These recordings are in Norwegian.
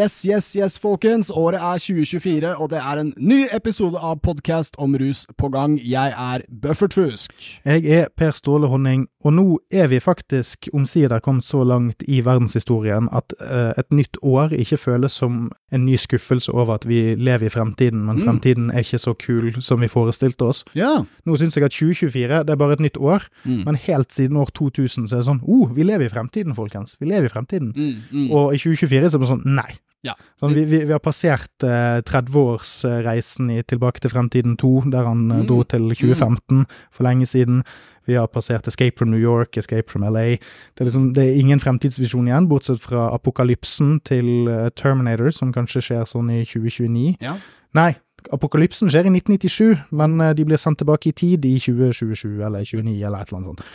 Yes, yes, yes, folkens. Året er 2024, og det er en ny episode av podkast om rus på gang. Jeg er Buffert Fusk. Jeg er Per Ståle Honning, og nå er vi faktisk omsider kommet så langt i verdenshistorien at uh, et nytt år ikke føles som en ny skuffelse over at vi lever i fremtiden, men mm. fremtiden er ikke så kul som vi forestilte oss. Ja. Nå syns jeg at 2024 det er bare et nytt år, mm. men helt siden år 2000 så er det sånn oh, vi lever i fremtiden, folkens. Vi lever i fremtiden. Mm, mm. og i 2024 så er det sånn nei. Ja. Sånn, vi, vi, vi, har passert eh, 30-årsreisen i Tilbake til fremtiden 2, der han eh, mm. dro til 2015 for lenge siden. Vi har passert Escape from New York, Escape from LA. Det er, liksom, det er ingen fremtidsvisjon igjen, bortsett fra apokalypsen til uh, Terminator, som kanskje skjer sånn i 2029. Ja. Nei, apokalypsen skjer i 1997, men uh, de blir sendt tilbake i tid i 2027 eller 2029 eller et eller annet sånt.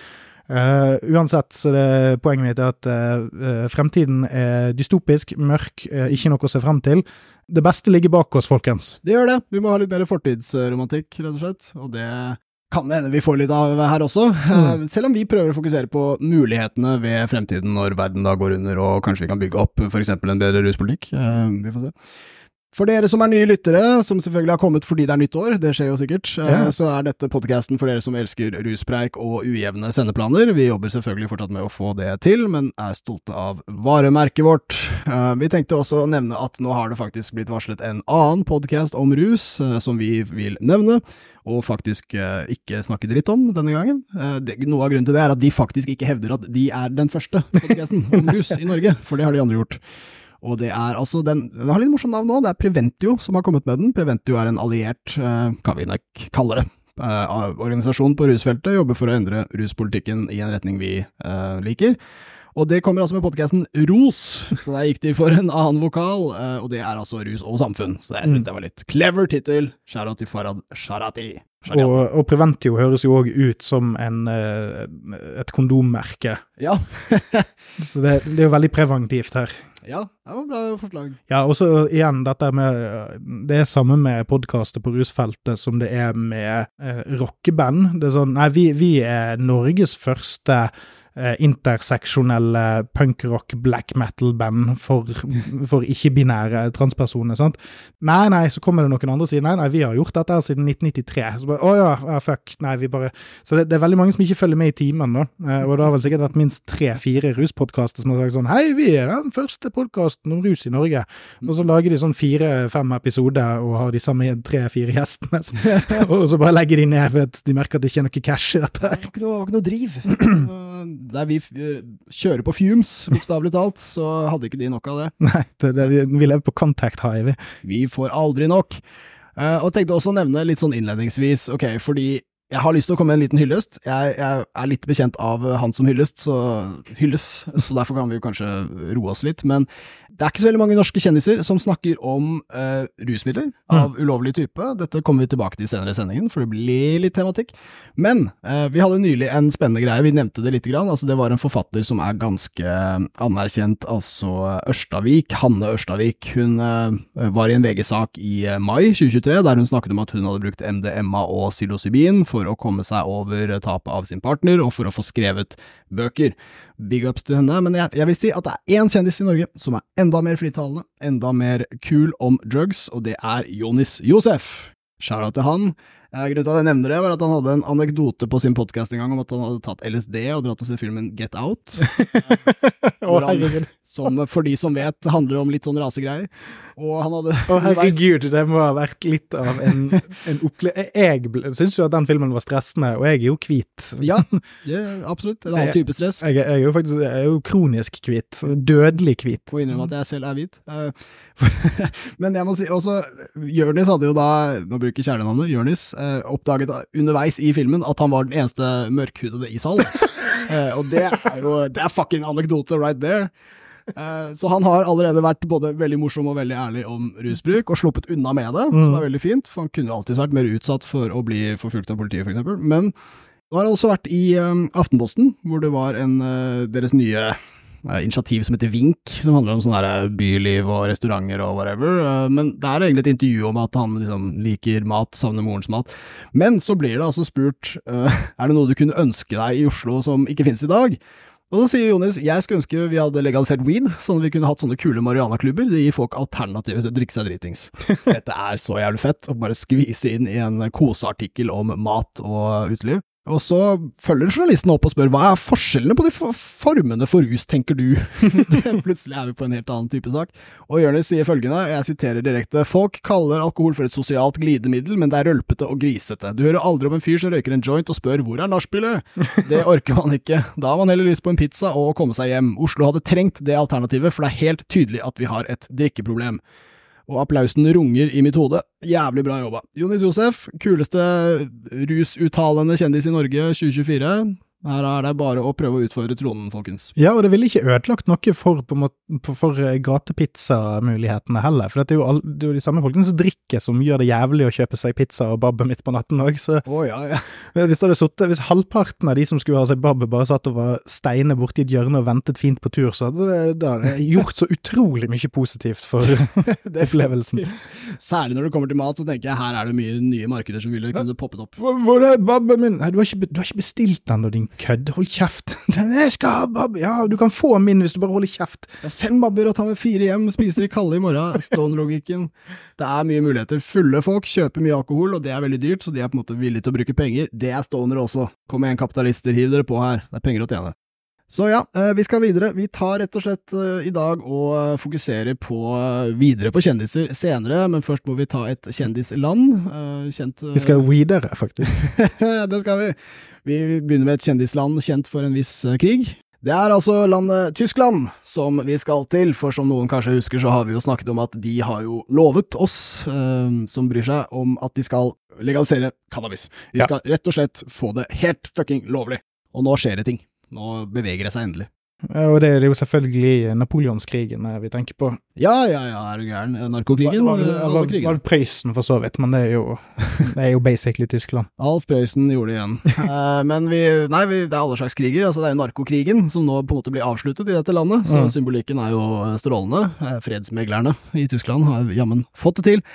Uh, uansett, så det, poenget mitt er at uh, fremtiden er dystopisk, mørk, uh, ikke noe å se frem til. Det beste ligger bak oss, folkens. Det gjør det. Vi må ha litt mer fortidsromantikk, rett og slett. Og det kan hende vi får litt av her også. Mm. Selv om vi prøver å fokusere på mulighetene ved fremtiden når verden da går under, og kanskje vi kan bygge opp f.eks. en bedre ruspolitikk. vi får se. For dere som er nye lyttere, som selvfølgelig har kommet fordi det er nytt år, det skjer jo sikkert, eh, ja. så er dette podkasten for dere som elsker ruspreik og ujevne sendeplaner. Vi jobber selvfølgelig fortsatt med å få det til, men er stolte av varemerket vårt. Eh, vi tenkte også å nevne at nå har det faktisk blitt varslet en annen podkast om rus, eh, som vi vil nevne og faktisk ikke snakke dritt om denne gangen. noe av grunnen til det er at de faktisk ikke hevder at de er den første podkasten om rus i Norge, for det har de andre gjort. Og det er altså den, den har litt morsomt navn nå, det er Preventio som har kommet med den. Preventio er en alliert, eh, kan vi nok kalle det, eh, organisasjon på rusfeltet, jobber for å endre ruspolitikken i en retning vi eh, liker. Og det kommer altså med podkasten Ros, så der gikk de for en annen vokal, eh, og det er altså Rus og samfunn. Så jeg synes det var litt clever tittel. Shout-out til Farad Sharati. Og, og, Preventio høres jo òg ut som en, eh, et kondommerke. Ja. så det, det, er jo veldig preventivt her. Ja, det var bra forslag. Ja, og så igjen dette med Det er samme med podkaster på rusfeltet som det er med eh, rockeband. Det er sånn Nei, vi, vi er Norges første interseksjonelle punkrock black metal-band for, for ikke-binære transpersoner. sant? Nei, nei, så kommer det noen andre og sier nei, nei, vi har gjort dette siden 1993. Så bare, Å ja, fuck. Nei, vi bare Så det, det, er veldig mange som ikke følger med i timen, da. Eh, og det har vel sikkert vært minst tre-fire ruspodkaster som har sagt sånn Hei, vi er den første podkasten om rus i Norge. Og så lager de sånn fire-fem episoder og har de samme tre-fire gjestene. og så bare legger de ned for de merker at det ikke er noe cash i dette. Det var ikke noe driv. der vi eh, kjører på fumes, bokstavelig talt, så hadde ikke de nok av det. Nei, det, det, vi lever på contact high, vi. Vi får aldri nok. Uh, og tenkte også å nevne litt sånn innledningsvis, ok, fordi jeg har lyst til å komme med en liten hyllest. Jeg, jeg, er litt bekjent av han som hyllest, så hylles, så derfor kan vi kanskje roe oss litt. Men det er ikke så veldig mange norske kjendiser som snakker om uh, rusmidler av mm. ulovlig type. Dette kommer vi tilbake til senere i sendingen, for det blir litt tematikk. Men uh, vi hadde nylig en spennende greie, vi nevnte det lite grann. Altså, det var en forfatter som er ganske anerkjent, altså Ørstavik. Hanne Ørstavik. Hun uh, var i en VG-sak i mai 2023 der hun snakket om at hun hadde brukt MDMA og psilocybin for å komme seg over tapet av sin partner, og for å få skrevet bøker. Big ups til henne, men jeg, jeg vil si at det er én kjendis i Norge som er enda mer fritalende, enda mer kul om drugs, og det er Jonis Josef. Out til han. Grunnen til at jeg nevner det, var at han hadde en anekdote på sin podkast en gang om at han hadde tatt LSD og dratt og sett filmen Get Out. han, som for de som vet, handler om litt sånn rasegreier. Og han hadde Å herregud, det må ha vært litt av en, en opplevelse Jeg syns jo at den filmen var stressende, og jeg er jo hvit. Ja, absolutt. En annen type stress. Jeg, jeg, er jo faktisk jeg er jo kronisk hvit. Dødelig hvit. Får innrømme at jeg selv er hvit. Eh, men jeg må si også Jørnis hadde jo da, nå bruker kjælenavnet, Jørnis, eh, oppdaget underveis i filmen at han var den eneste mørkhudede i salen. Eh, og det er jo Det er fucking anekdote right there. Eh, så han har allerede vært både veldig morsom og veldig ærlig om rusbruk, og sluppet unna med det, mm. som er veldig fint, for han kunne alltids vært mer utsatt for å bli forfulgt av politiet, f.eks. Men nå har han også vært i um, Aftenposten, hvor det var en uh, deres nye uh, initiativ som heter Vink, som handler om sånn byliv og restauranter og whatever. Uh, men det er egentlig et intervju om at han liksom liker mat, savner morens mat. Men så blir det altså spurt er det noe du kunne ønske deg i Oslo som ikke finnes i dag. Og så sier Jonis jeg skulle ønske vi hadde legalisert weed, sånn at vi kunne hatt sånne kule marihuanaklubber. Det gir folk alternativer til å drikke seg dritings. Dette er så jævlig fett å bare skvise inn i en koseartikkel om mat og uteliv. Og så følger journalisten opp og spør hva er forskjellene på de formene for rus, tenker du? Plutselig er vi på en helt annen type sak. Og Jonis sier følgende, jeg siterer direkte, folk kaller alkohol for et sosialt glidemiddel, men det er rølpete og grisete. Du hører aldri om en fyr som røyker en joint og spør hvor er nachspielet? Det orker man ikke. Da har man heller lyst på en pizza og å komme seg hjem. Oslo hadde trengt det alternativet, for det er helt tydelig at vi har et drikkeproblem og applausen runger i mitt hode. Jævlig bra jobba. Jonis Josef, kuleste rusuttalende kjendis i Norge 2024. Her er det bare å prøve å utfordre tronen, folkens. Ja, og det ville ikke ødelagt noe for, for eh, gatepizzamulighetene heller, for det er, all, det er, jo de samme folkene som drikker som gjør det jævlig å kjøpe seg pizza og babbe midt på natten òg, så oh, ja, ja. Hvis, suttet, hvis, halvparten av de som skulle ha seg babbe, bare satt og var steine borti et hjørne og ventet fint på tur, så hadde det, det hadde gjort så utrolig mye positivt for opplevelsen. Særlig når det kommer til mat, så tenker jeg her er det mye nye markeder som ville kunne poppet opp. Hvor er babben min? Nei, du har ikke, du har ikke bestilt den, din kødd, hold kjeft. Ja, du kan få min hvis du bare holder kjeft. Fem babber og ta med fire hjem, spiser de kalde i morgen, stone-logikken. Det er mye muligheter. Fulle folk kjøper mye alkohol, og det er veldig dyrt, så de er på en måte villige til å bruke penger. Det er stonere også. Kom igjen, kapitalister, hiv dere på her. Det er penger å tjene. Så ja, eh, vi skal videre. Vi tar rett og slett eh, i dag og eh, fokuserer på videre på kjendiser senere, men først må vi ta et kjendisland. Kjent Vi skal videre, faktisk. det skal vi. Vi begynner med et kjendisland kjent for en viss krig. Det er altså landet Tyskland som vi skal til, for som noen kanskje husker, så har vi jo snakket om at de har jo lovet oss, eh, som bryr seg, om at de skal legalisere cannabis. De ja. skal rett og slett få det helt fucking lovlig. Og nå skjer det ting. Nå beveger det seg endelig. Og det er jo selvfølgelig napoleonskrigen vi tenker på. Ja, ja, ja, er du gæren. Narkokrigen. Var, var, var, var Prøysen, for så vidt, men det er jo, det er jo basically Tyskland. Alf Prøysen gjorde det igjen. uh, men vi, nei, vi, det er alle slags kriger. altså Det er jo narkokrigen som nå på en måte blir avsluttet i dette landet. Så mm. symbolikken er jo strålende. Eh, fredsmeglerne i Tyskland har jammen fått det til.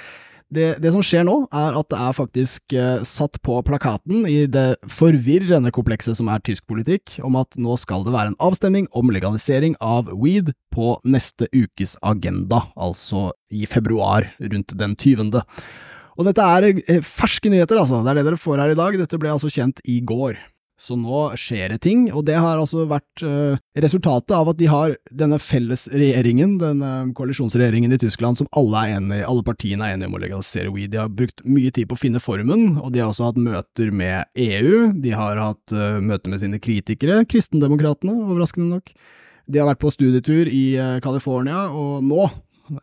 Det, det, som skjer nå, er at det er faktisk eh, satt på plakaten i det forvirrende komplekset som er tysk politikk, om at nå skal det være en avstemning om legalisering av weed på neste ukes agenda, altså i februar, rundt den tyvende. Og dette er eh, ferske nyheter, altså. Det er det dere får her i dag. Dette ble altså kjent i går. Så nå skjer det ting, og det har altså vært uh, resultatet av at de har denne fellesregjeringen, denne koalisjonsregjeringen i Tyskland, som alle er enige, alle partiene er enige om å legalisere weed. De har brukt mye tid på å finne formen, og de har også hatt møter med EU. De har hatt uh, møter med sine kritikere, kristendemokratene, overraskende nok. De har vært på studietur i uh, California, og nå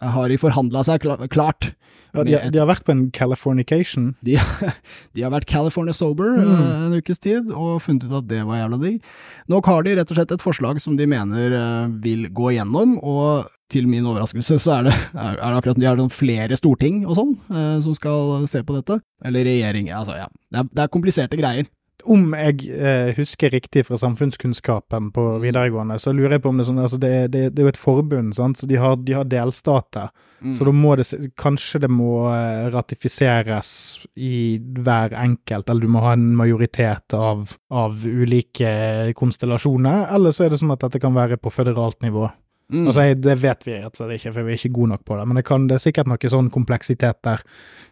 har de forhandla seg klart. Ja, de, de, har vært på en Californication? De, de har vært California sober mm. uh, en ukes tid, og funnet ut at det var jævla digg. Nå har de rett og slett et forslag som de mener uh, vil gå igjennom, og til min overraskelse så er det, er, det akkurat de har noen flere storting og sånn uh, som skal se på dette. Eller regjering, altså ja. Det er, det er kompliserte greier om jeg eh, husker riktig fra samfunnskunnskapen på videregående, så lurer jeg på om det er sånn altså det, det, det, er jo et forbund, sant? så de har, de har delstater. Mm. Så da må det Kanskje det må eh, ratifiseres i hver enkelt, eller du må ha en majoritet av, av ulike konstellasjoner, eller så er det sånn at dette kan være på føderalt nivå. Mm. Altså, Det vet vi rett og slett ikke, for vi er ikke gode nok på det, men det, kan, det er sikkert noe sånn kompleksitet der,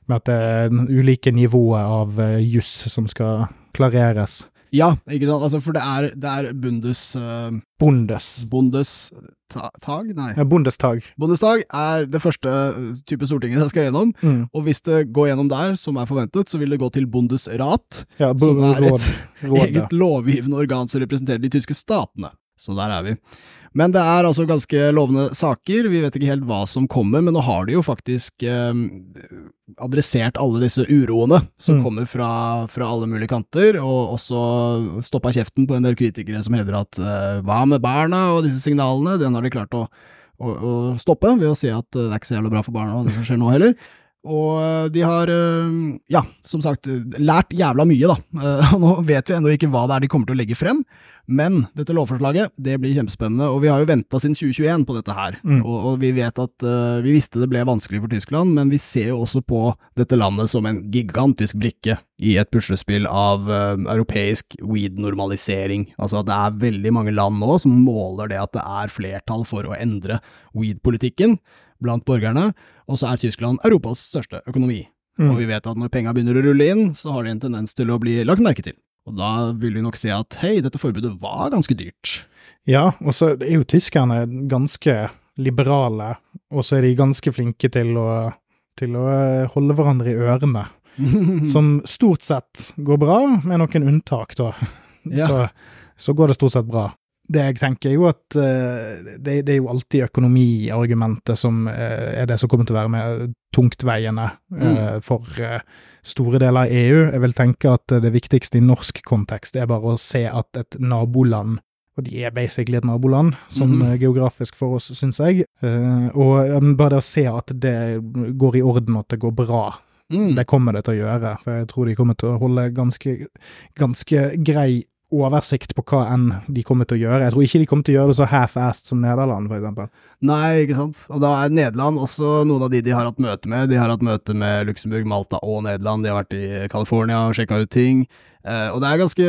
med at det er ulike nivåer av uh, juss som skal klareres. Ja, ikke sant, altså, for det er, det er Bundes... Uh, Bundes. Bundestag? Nei. Ja, Bundestag. Bundestag er det første type Stortinget jeg skal gjennom, mm. og hvis det går gjennom der, som er forventet, så vil det gå til Bundesrat, ja, som er et råd, råd, eget lovgivende organ som representerer de tyske statene. Så der er vi. Men det er altså ganske lovende saker. Vi vet ikke helt hva som kommer, men nå har de jo faktisk eh, adressert alle disse uroene som mm. kommer fra, fra, alle mulige kanter, og også stoppa kjeften på en del kritikere som hevder at eh, hva med barna og disse signalene, den har de klart å, å, å, stoppe ved å si at det er ikke så jævla bra for barna det som skjer nå heller. Og de har, ja, som sagt, lært jævla mye, da. Og nå vet vi ennå ikke hva det er de kommer til å legge frem, men dette lovforslaget det blir kjempespennende, og vi har jo venta siden 2021 på dette her. Mm. Og, og, vi vet at uh, vi visste det ble vanskelig for Tyskland, men vi ser jo også på dette landet som en gigantisk brikke i et puslespill av uh, europeisk weed-normalisering. Altså at det er veldig mange land nå som måler det at det er flertall for å endre weed-politikken blant borgerne, og så er Tyskland Europas største økonomi. Mm. Og vi vet at når penga begynner å rulle inn, så har de en tendens til å bli lagt merke til. Og da vil vi nok se at hei, dette forbudet var ganske dyrt. Ja, og så er jo tyskerne ganske liberale, og så er de ganske flinke til å, til å eh, holde hverandre i ørene. Som stort sett går bra, med noen unntak, da. Ja. Så, så går det stort sett bra det jeg tenker, er jo at uh, det, det, er jo alltid økonomiargumentet som uh, er det som kommer til å være med tungtveiende uh, mm. for store deler av EU. Jeg vil tenke at det viktigste i norsk kontekst er bare å se at et naboland og de er basically et naboland, sånn mm. geografisk for oss, syns jeg. og bare det å se at det går i orden, og at det går bra, mm. det kommer det til å gjøre. For jeg tror de kommer til å holde ganske, ganske grei oversikt på hva enn de kommer til å gjøre. Jeg tror ikke de kommer til å gjøre det så half-assed som Nederland, f.eks. Nei, ikke sant. Og da er Nederland også noen av de de har hatt møte med. De har hatt møte med Luxembourg, Malta og Nederland. De har vært i California og sjekka ut ting. Uh, og det er ganske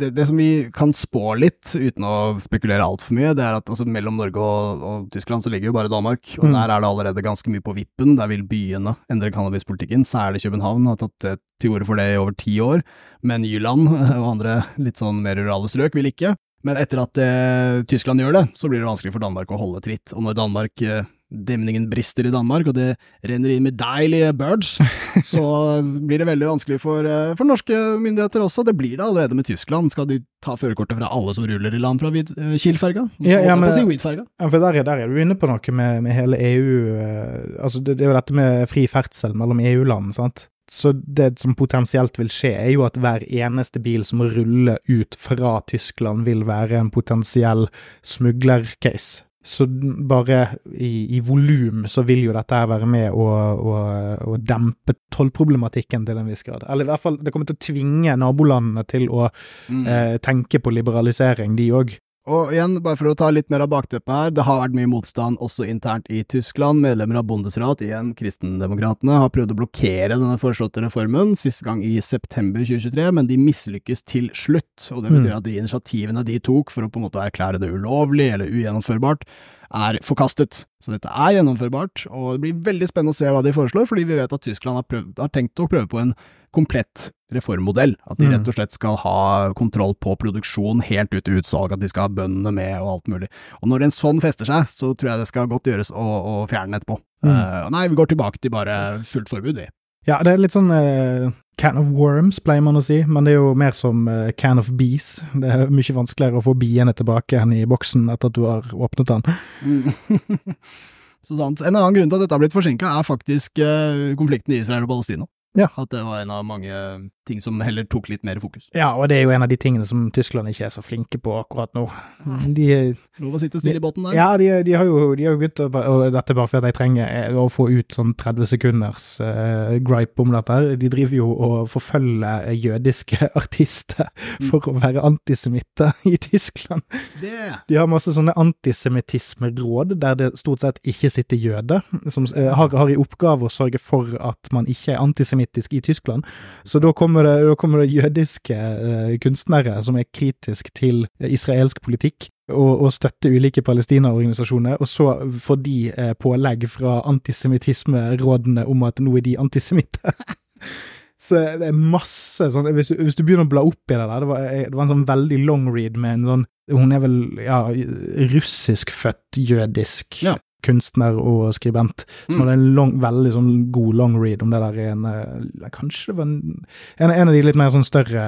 det, det, som vi kan spå litt, uten å spekulere altfor mye, det er at altså, mellom Norge og, og, Tyskland så ligger jo bare Danmark. Og mm. der er det allerede ganske mye på vippen. Der vil byene endre cannabispolitikken. Særlig København har tatt til orde for det i over ti år. Men Jylland og andre litt sånn mer rurale strøk vil ikke. Men etter at eh, Tyskland gjør det, så blir det vanskelig for Danmark å holde tritt. Og når Danmark eh, demningen brister i Danmark, og det renner inn med deilige birds, så blir det veldig vanskelig for, eh, for, norske myndigheter også. Det blir det allerede med Tyskland. Skal de ta førerkortet fra alle som ruller i land fra eh, Kiel-ferga? Ja, ja, si ja, for der, der, er du inne på noe med, med hele EU eh, Altså, det, det er jo dette med fri ferdsel mellom EU-land, sant. Så det som potensielt vil skje, er jo at hver eneste bil som ruller ut fra Tyskland, vil være en potensiell smuglercase. Så bare i, i volum så vil jo dette her være med å, å, å dempe tollproblematikken til en viss grad. Eller i hvert fall, det kommer til å tvinge nabolandene til å mm. eh, tenke på liberalisering, de òg. Og igjen, bare for å ta litt mer av bakteppet her, det har vært mye motstand også internt i Tyskland. Medlemmer av Bundesrat, igjen Kristendemokratene, har prøvd å blokkere denne foreslåtte reformen, siste gang i september 2023, men de mislykkes til slutt. Og det betyr mm. at de initiativene de tok for å på en måte erklære det ulovlig eller ugjennomførbart, er forkastet. Så dette er gjennomførbart, og det blir veldig spennende å se hva de foreslår, fordi vi vet at Tyskland har, prøvd, har tenkt å prøve på en komplett reformmodell. At de mm. rett og slett skal ha kontroll på produksjon helt ut til utsalg, at de skal ha bøndene med og alt mulig. Og når en sånn fester seg, så tror jeg det skal godt gjøres å, å fjerne den etterpå. Mm. Uh, nei, vi går tilbake til bare fullt forbud, vi. Ja, det er litt sånn uh, can of worms, pleier man å si, men det er jo mer som uh, can of bees. Det er mye vanskeligere å få biene tilbake enn i boksen etter at du har åpnet den. Mm. Så sant. En annen grunn til at dette har blitt forsinka, er faktisk konflikten i Israel og Palestina. Ja. At det var en av mange ting som heller tok litt mer fokus. Ja, og det er jo en av de tingene som Tyskland ikke er så flinke på akkurat nå. De, Lov å sitte stille i båten der? Ja, de, de, har jo, de har jo begynt å Og dette er bare fordi de trenger eh, å få ut sånn 30 sekunders uh, gripe om dette. De driver jo og forfølger jødiske artister mm. for å være antisemitte i Tyskland. Det. De har masse sånne antisemittismeråd der det stort sett ikke sitter jøder, som uh, har, har i oppgave å sørge for at man ikke er antisemittisk i Tyskland. Så da kommer kommer det, da kommer det jødiske uh, kunstnere som er kritisk til israelsk politikk, og, og støtter ulike palestinaorganisasjoner, og så får de uh, pålegg fra antisemittismerådene om at nå er de antisemitter. Så det er masse sånn hvis, hvis, du begynner å bla opp i det der Det var, det var en sånn veldig long read med en sånn Hun er vel ja, russiskfødt jødisk ja kunstner og skribent, som mm. hadde en long, veldig sånn god long read om det der en eh, Kanskje det var en, en, en, av de litt mer sånn større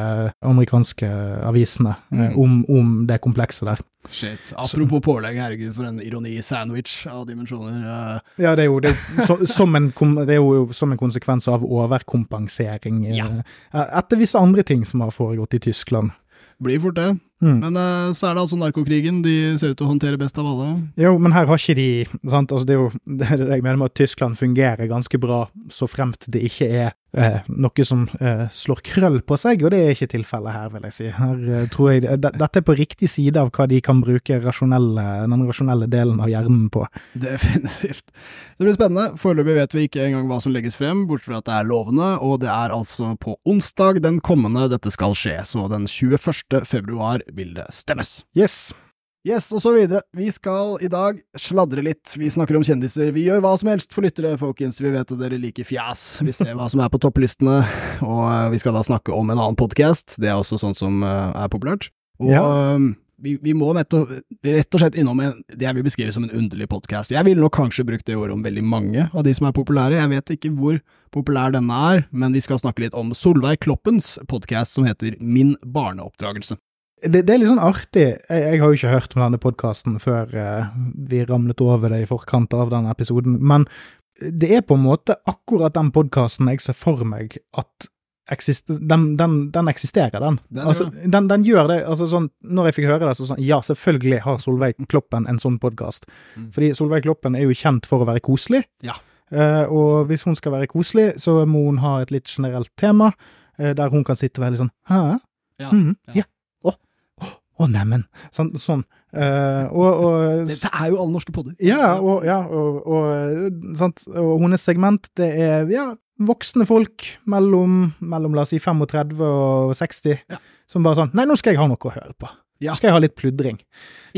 amerikanske avisene eh, mm. om, om, det komplekset der. Shit. Apropos så. pålegg, herregud, for en ironi-sandwich av dimensjoner. Uh. Ja, det er jo, det er, så, som en, det er jo som en konsekvens av overkompensering ja. etter visse andre ting som har foregått i Tyskland. Blir fort det. Mm. Men uh, så er det altså narkokrigen de ser ut til å håndtere best av alle. Jo, men her har ikke de sant? Altså, Det er jo det er jeg mener med at Tyskland fungerer ganske bra, så fremt det ikke er eh, noe som eh, slår krøll på seg, og det er ikke tilfellet her, vil jeg si. Her eh, tror jeg Dette er på riktig side av hva de kan bruke rasjonelle, den rasjonelle delen av hjernen på. Definitivt. Det blir spennende. Foreløpig vet vi ikke engang hva som legges frem, bortsett fra at det er lovende, og det er altså på onsdag den kommende dette skal skje, så den 21. februar vil det stemmes. Yes. Yes, og så videre. Vi skal i dag sladre litt. Vi snakker om kjendiser. Vi gjør hva som helst for lyttere, folkens. Vi vet at dere liker fjas. Vi ser hva som er på topplistene, og eh, vi skal da snakke om en annen podkast. Det er også sånt som eh, er populært. Og Ja. eh, vi, vi må nettopp, rett og slett innom en, det jeg vil beskrive som en underlig podkast. Jeg ville nok kanskje brukt det ordet om veldig mange av de som er populære. Jeg vet ikke hvor populær denne er, men vi skal snakke litt om Solveig Kloppens podkast som heter Min barneoppdragelse. Det, det er litt sånn artig. Jeg, jeg har jo ikke hørt om denne podkasten før eh, vi ramlet over det i forkant av denne episoden, men det er på en måte akkurat den podkasten jeg ser for meg at eksister, den, den, den eksisterer, den. Den altså, den, den gjør det. altså sånn, Når jeg fikk høre det, så sånn Ja, selvfølgelig har Solveig Kloppen en sånn podkast. Mm. Fordi Solveig Kloppen er jo kjent for å være koselig. Ja. Eh, og hvis hun skal være koselig, så må hun ha et litt generelt tema, eh, der hun kan sitte veldig sånn Hæ? Ja, mm, ja. ja. Å, å, neimen. Sånn. sånn. Uh, og, og Dette er jo alle norske podder. ja, og, ja, og, og, sant? og hennes segment, det er ja, voksne folk mellom, mellom la oss si 35 og 60, Ja. som bare sånn Nei, nå skal jeg ha noe å høre på. Ja. Nå skal jeg ha litt pludring.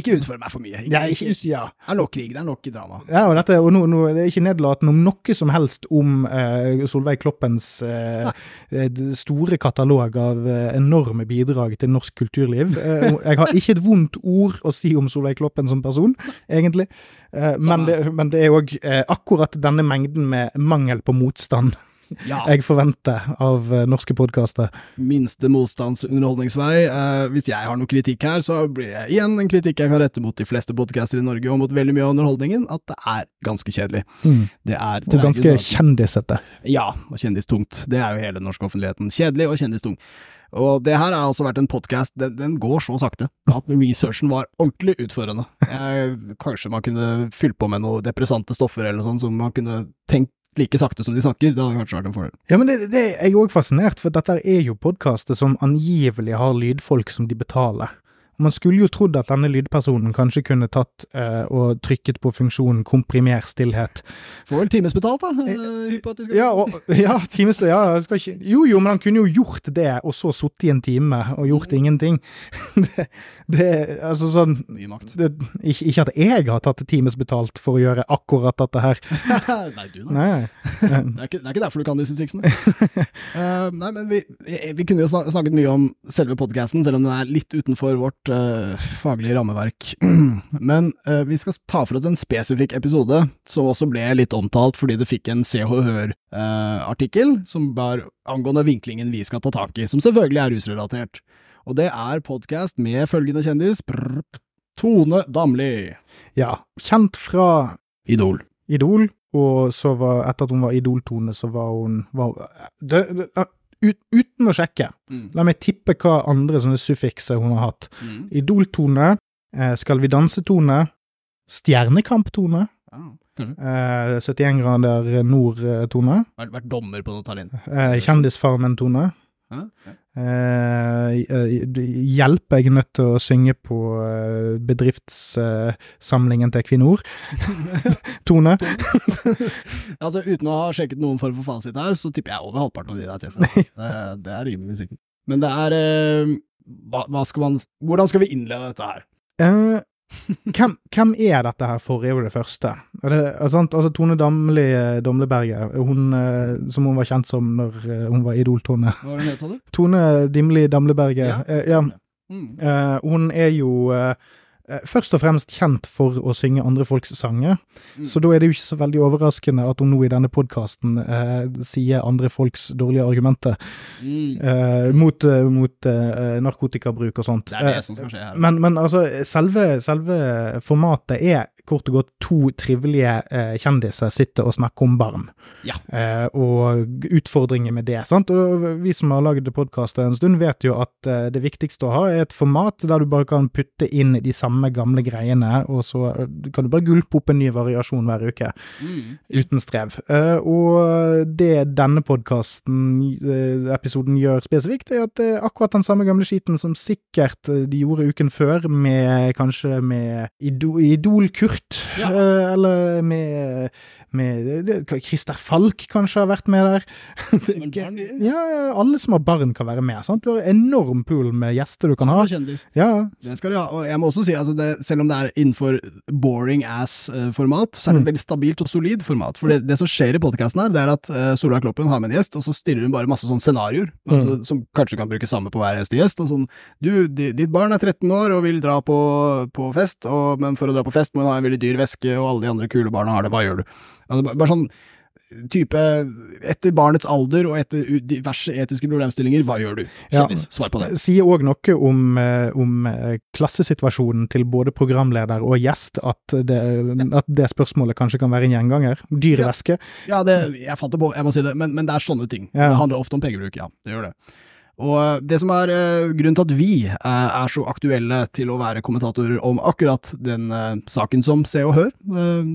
Ikke utfordre meg for mye. Ikke, Ja, ikke, ja. Det er nok krig, det er nok drama. Ja, og, dette, og nå, nå, det er ikke nedlatende om noe som helst om uh, Solveig Kloppens eh, store katalog av uh, enorme bidrag til norsk kulturliv. Jeg har ikke et vondt ord å si om Solveig Kloppen som person, egentlig. Men, det, men det er òg akkurat denne mengden med mangel på motstand Ja. jeg forventer av eh, norske podkaster. Minste motstands underholdningsvei. Eh, hvis jeg har noe kritikk her, så blir det igjen en kritikk jeg kan rette mot de fleste podcaster i Norge, og mot veldig mye av underholdningen, at det er ganske kjedelig. Det er Og ganske kjendisete. Ja, og kjendistungt. Det er jo hele den norske offentligheten. Kjedelig og kjendistung. Og det her har altså vært en podkast, den, den går så sakte at researchen var ordentlig utfordrende. Jeg, kanskje man kunne fylt på med noe depressante stoffer eller noe sånt, som man kunne tenkt like sakte som de snakker. Det hadde kanskje vært en fordel. Ja, men det, det er jeg òg fascinert, for dette er jo podkaster som angivelig har lydfolk som de betaler. Man skulle jo trodd at denne lydpersonen kanskje kunne tatt eh, og trykket på funksjonen komprimer stillhet. Får vel timesbetalt, da. Eh, skal Ja, og, ja, timespill, ja, skal ikke Jo, jo, men han kunne jo gjort det, og så sittet i en time og gjort ingenting. Det, det altså sånn Mye makt. det, ikke, ikke at jeg har tatt timesbetalt for å gjøre akkurat dette her. Nei, du da. Nei. Det er, ikke, det er ikke derfor du kan disse triksene. uh, nei, men vi, vi, vi kunne jo snakket mye om selve podcasten, selv om den er litt utenfor vårt eh, faglige rammeverk. men uh, vi skal ta for oss en spesifikk episode, som også ble litt omtalt fordi det fikk en Se og Hør-artikkel, som var angående vinklingen vi skal ta tak i, som selvfølgelig er rusrelatert. Og det er podkast med følgende kjendis, prr, Tone Damli. Ja, kjent fra Idol. Idol, og så var, etter at hun var Idol-Tone, så var hun var, det, det, ut, Uten å sjekke, Mm. la meg tippe hva andre sånne suffikser hun har hatt. Mm. Idol-Tone, eh, Skal vi danse-Tone, Stjernekamp-Tone, Ja, kanskje. eh, 71 grader nord-Tone, Vært, vært dommer på noe talent. eh, Kjendisfarmen-Tone, Ja, ja. eh, Hjelp, jeg er nødt til å synge på eh, bedriftssamlingen til Equinor. Tone. Altså, uten å ha sjekket noen form for fasit her, så tipper jeg over halvparten av de der treffer. Det, det er rimelig sikkert. Men det er eh, hva, hva skal man, Hvordan skal vi innlede dette her? Eh, hvem, hvem er dette her for, er jo det første. Er det, er? Altså, Tone Damli eh, Domleberget, hun, eh, som hun var kjent som når eh, hun var Idol-Tone. Hva var det hun het, sa du? Tone Dimli Damleberget. Ja. ja. Mm. Uh, hun er jo eh, først og fremst kjent for å synge andre folks sanger, Mm. så da er det jo ikke så veldig overraskende at hun nå i denne podkasten eh, sier andre folks dårlige argumenter Mm. eh, mot, eh, mot eh, narkotikabruk og sånt. Det er det Eh, som skal skje her. men, men altså, selve, selve formatet er kort og godt to trivelige eh, kjendiser sitter og snakker om barn. Ja. Eh, og utfordringer med det. sant? Og vi som har lagd podkast en stund, vet jo at eh, det viktigste å ha er et format der du bare kan putte inn de samme gamle greiene, og så eh, kan du bare gulpe opp en ny variasjon hver uke. Uten strev. Eh, og det denne podkasten, eh, episoden, gjør spesifikt, er at det er akkurat den samme gamle skiten som sikkert de gjorde uken før, med kanskje med Idol, Idol Ja. eh, eller med, med Christer Falk kanskje har vært med der. ja, alle som har barn kan være med. sant? Du har en enorm pool med gjester du kan ha. Kjendis. Ja, Det skal du ha. Og jeg må også si at det, selv om det er innenfor boring ass-format, så er det et veldig stabilt og solid format. For det, det som skjer i podkasten her, det er at uh, Solveig Kloppen har med en gjest, og så stiller hun bare masse sånne scenarioer, altså, som kanskje kan bruke samme på hver eneste gjest. Og sånn, du, ditt barn er 13 år og vil dra på, på fest, og, men for å dra på fest må hun ha en veldig dyr veske, og alle de andre kule barna har det, hva gjør du? Altså, bare, sånn type etter barnets alder og etter diverse etiske problemstillinger, hva gjør du? Ja. Svar på det. Sier òg noe om, eh, om eh, klassesituasjonen til både programleder og gjest, at det, at det spørsmålet kanskje kan være en gjenganger. Dyr Ja. væske. Ja, det, jeg fant det på, jeg må si det, men, men det er sånne ting. Ja. Det handler ofte om pengebruk, ja. Det gjør det. Og eh, det som er eh, grunnen til at vi eh, er så aktuelle til å være kommentatorer om akkurat den saken som Se og Hør,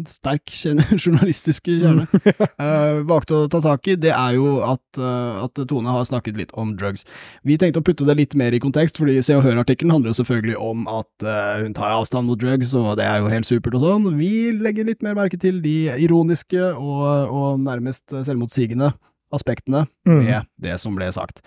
sterk journalistiske kjerne, eh, valgte å ta tak i, det er jo at, at Tone har snakket litt om drugs. Vi tenkte å putte det litt mer i kontekst, fordi Se og Hør-artikkelen handler jo selvfølgelig om at hun tar avstand mot drugs, og det er jo helt supert og sånn. Vi legger litt mer merke til de ironiske og, og nærmest selvmotsigende aspektene Mm. det som ble sagt.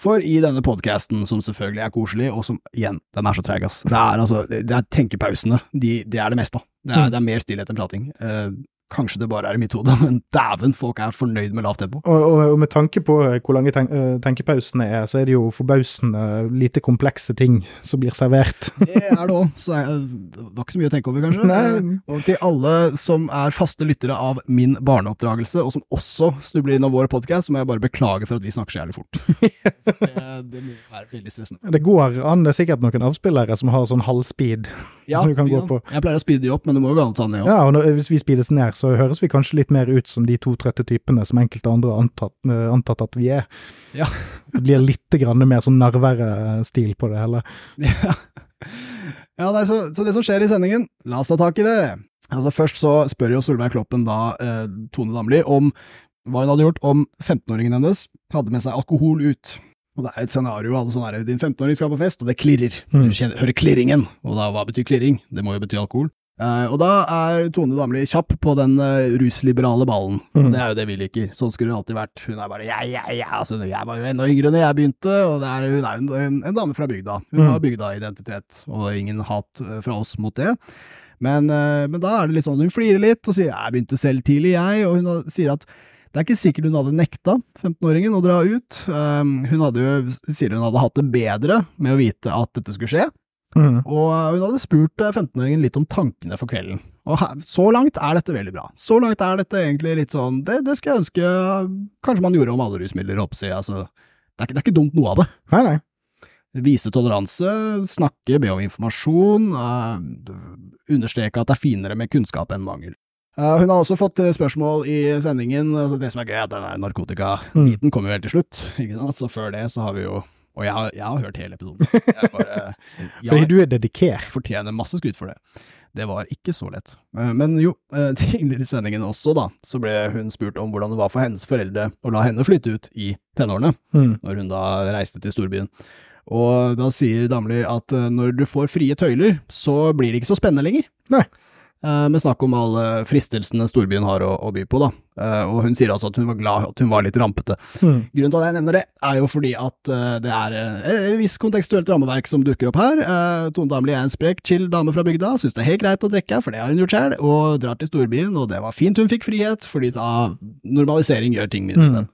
For i denne podkasten, som selvfølgelig er koselig, og som igjen, den er så treig, ass. Det er altså, det er tenkepausene, de, det er det meste av. Det Mm. det er mer stillhet enn prating. Eh, kanskje det bare er i mitt hode, men dæven, folk er fornøyd med lavt tempo. Og, og, og med tanke på hvor lange ten eh, tenkepausene er, så er det jo forbausende lite komplekse ting som blir servert. Det er det òg, så jeg, det var ikke så mye å tenke over, kanskje. Nei. Eh, Og til alle som er faste lyttere av min barneoppdragelse, og som også snubler innom vår podkast, må jeg bare beklage for at vi snakker så jævlig fort. det, det må være veldig stressende. Det går an, det er sikkert noen avspillere som har sånn halvspeed. Ja, som du kan gå ja. på. Jeg pleier å speede de opp, men det må jo gå an å ta den ned òg. Ja, og når, hvis vi speedes ned, så høres vi kanskje litt mer ut som de to trøtte typene som enkelte andre har antatt, eh, antatt at vi er. Ja. Det blir litt grann mer sånn nervere-stil på det hele. Ja, ja nei, så, så det som skjer i sendingen, la oss ta tak i det. Altså Først så spør jo Solveig Kloppen da eh, Tone Damli om hva hun hadde gjort om 15-åringen hennes hadde med seg alkohol ut. Og det er et scenario alle sånn her, din 15-åring skal på fest, og det klirrer. Mm. Du kjenner, hører klirringen, og da hva betyr klirring? Det må jo bety alkohol. Eh, og da er Tone Damli kjapp på den uh, rusliberale ballen. Mm. Det er jo det vi liker. Sånn skulle det alltid vært. Hun er bare ja, ja, ja, altså, jeg var jo enda yngre da jeg begynte, og det er, hun er jo en, en dame fra bygda. Hun Mm. har bygda-identitet, og ingen hat eh, fra oss mot det. Men, uh, men da er det litt sånn, hun flirer litt og sier jeg begynte selv tidlig, jeg, og hun sier at det er ikke sikkert hun hadde nekta 15-åringen å dra ut. Um, hun hadde jo, sier hun hadde hatt det bedre med å vite at dette skulle skje, Mm. og eh, hun hadde spurt eh, 15-åringen litt om tankene for kvelden. Og her, så langt er dette veldig bra. Så langt er dette egentlig litt sånn Det, det skulle jeg ønske eh, kanskje man gjorde om alle rusmidler, holdt jeg. Altså, det, er det er ikke dumt noe av det. Nei, nei. Vise toleranse, snakke, be om informasjon, uh, understreke at det er finere med kunnskap enn mangel. Uh, hun har også fått eh, spørsmål i sendingen, altså det som er gøy, er at den narkotikabiten kommer jo helt til slutt. Så før det så har vi jo Og jeg har, jeg har hørt hele episoden. Jeg bare, Fordi du er dedikert. fortjener masse skryt for det. Det var ikke så lett. Eh, Men jo, eh, tidligere i sendingen også, da, så ble hun spurt om hvordan det var for hennes foreldre å la henne flytte ut i tenårene Mm. når hun da reiste til storbyen. Og da sier Damli at eh, når du får frie tøyler, så blir det ikke så spennende lenger. Nei. Eh, Med snakk om alle fristelsene storbyen har å, å by på, da. Eh, Og hun sier altså at hun var glad at hun var litt rampete. Mm. Grunnen til at jeg nevner det, er jo fordi at eh, det er et visst kontekstuelt rammeverk som dukker opp her. Tone Damli er en sprek, chill dame fra bygda, syns det er helt greit å drikke, for det har hun gjort sjøl, og drar til storbyen, og det var fint hun fikk frihet, fordi da normalisering gjør ting mindre Mm.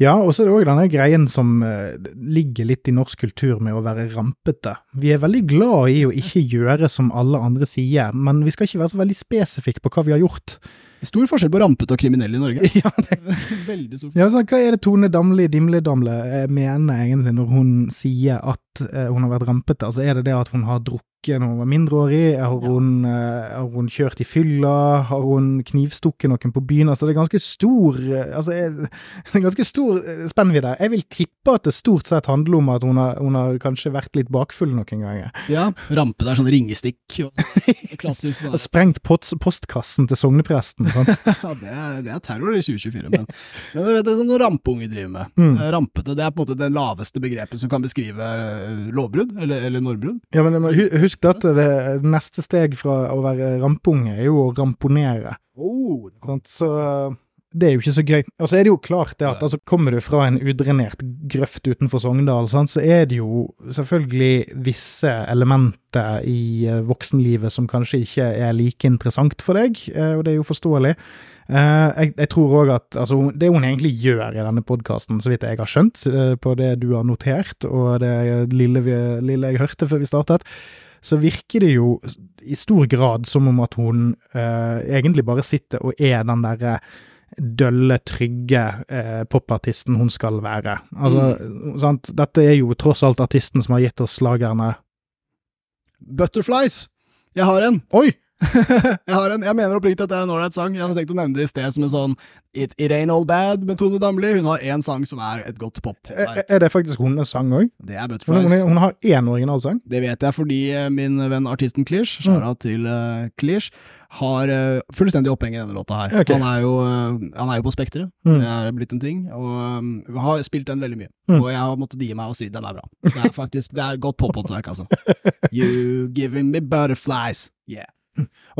Ja, og så er det òg denne greien som eh, ligger litt i norsk kultur med å være rampete. Vi er veldig glad i å ikke gjøre som alle andre sier, men vi skal ikke være så veldig spesifikke på hva vi har gjort. Stor forskjell på rampete og kriminelle i Norge. Ja, Veldig stor forskjell. Ja, så Hva er det Tone Damli Dimle-Damle mener egentlig når hun sier at at eh, hun har vært rampete? Altså, er det det at hun har drukket når hun var mindreårig? Har hun, eh, har hun kjørt i fylla? Har hun knivstukket noen på byen? Altså, det er ganske stor eh, altså, jeg, det er ganske stor eh, spennvidde. Jeg vil tippe at det stort sett handler om at hun har, hun har kanskje vært litt bakfull noen ganger. Ja, rampe der, sånn ringestikk. Og, klassisk. Sånn. sprengt post, postkassen til sognepresten. sant? ja, det er, det er terror i 2024, men, men vet det er sånn rampeunge driver med. Mm. Rampete, det er på en måte det laveste begrepet som kan beskrive lovbrudd, eller, eller nordbrudd. Ja, men men husk at det neste steg fra å være rampunge er jo å ramponere. Oh. Så det er jo ikke så gøy. Og så er det jo klart det at altså, kommer du fra en udrenert grøft utenfor Sogndal, sant, så er det jo selvfølgelig visse elementer i eh, voksenlivet som kanskje ikke er like interessant for deg, eh, og det er jo forståelig. Eh, jeg, jeg tror òg at altså, det hun egentlig gjør i denne podkasten, så vidt jeg har skjønt, eh, på det du har notert, og det lille, vi, lille jeg hørte før vi startet, så virker det jo i stor grad som om at hun eh, egentlig bare sitter og er den derre dølle, trygge eh, popartisten hun skal være. Altså, sant? Dette er jo tross alt artisten som har gitt oss slagerne Butterflies! Jeg har en! Oi! jeg har en, jeg mener oppriktig at det er en ålreit sang. Jeg hadde tenkt å nevne det i sted som en sånn It, It Ain't All Bad med Tone Damli. Hun har én sang som er et godt Er, pop-verk. er det faktisk hennes sang òg? Det er Butterflies. hun, hun har én originalsang. Det vet jeg fordi eh, min venn artisten Klish, Mm. til uh, Klish, har uh, fullstendig oppheng i denne låta her. Okay. Han, er jo, uh, han er jo på Spekteret, Mm. det er blitt en ting, og um, har spilt den veldig mye. Mm. Og jeg har måttet gi meg og si den er bra. Det er faktisk, det er godt pop-håndverk, altså. You giving me butterflies. Yeah.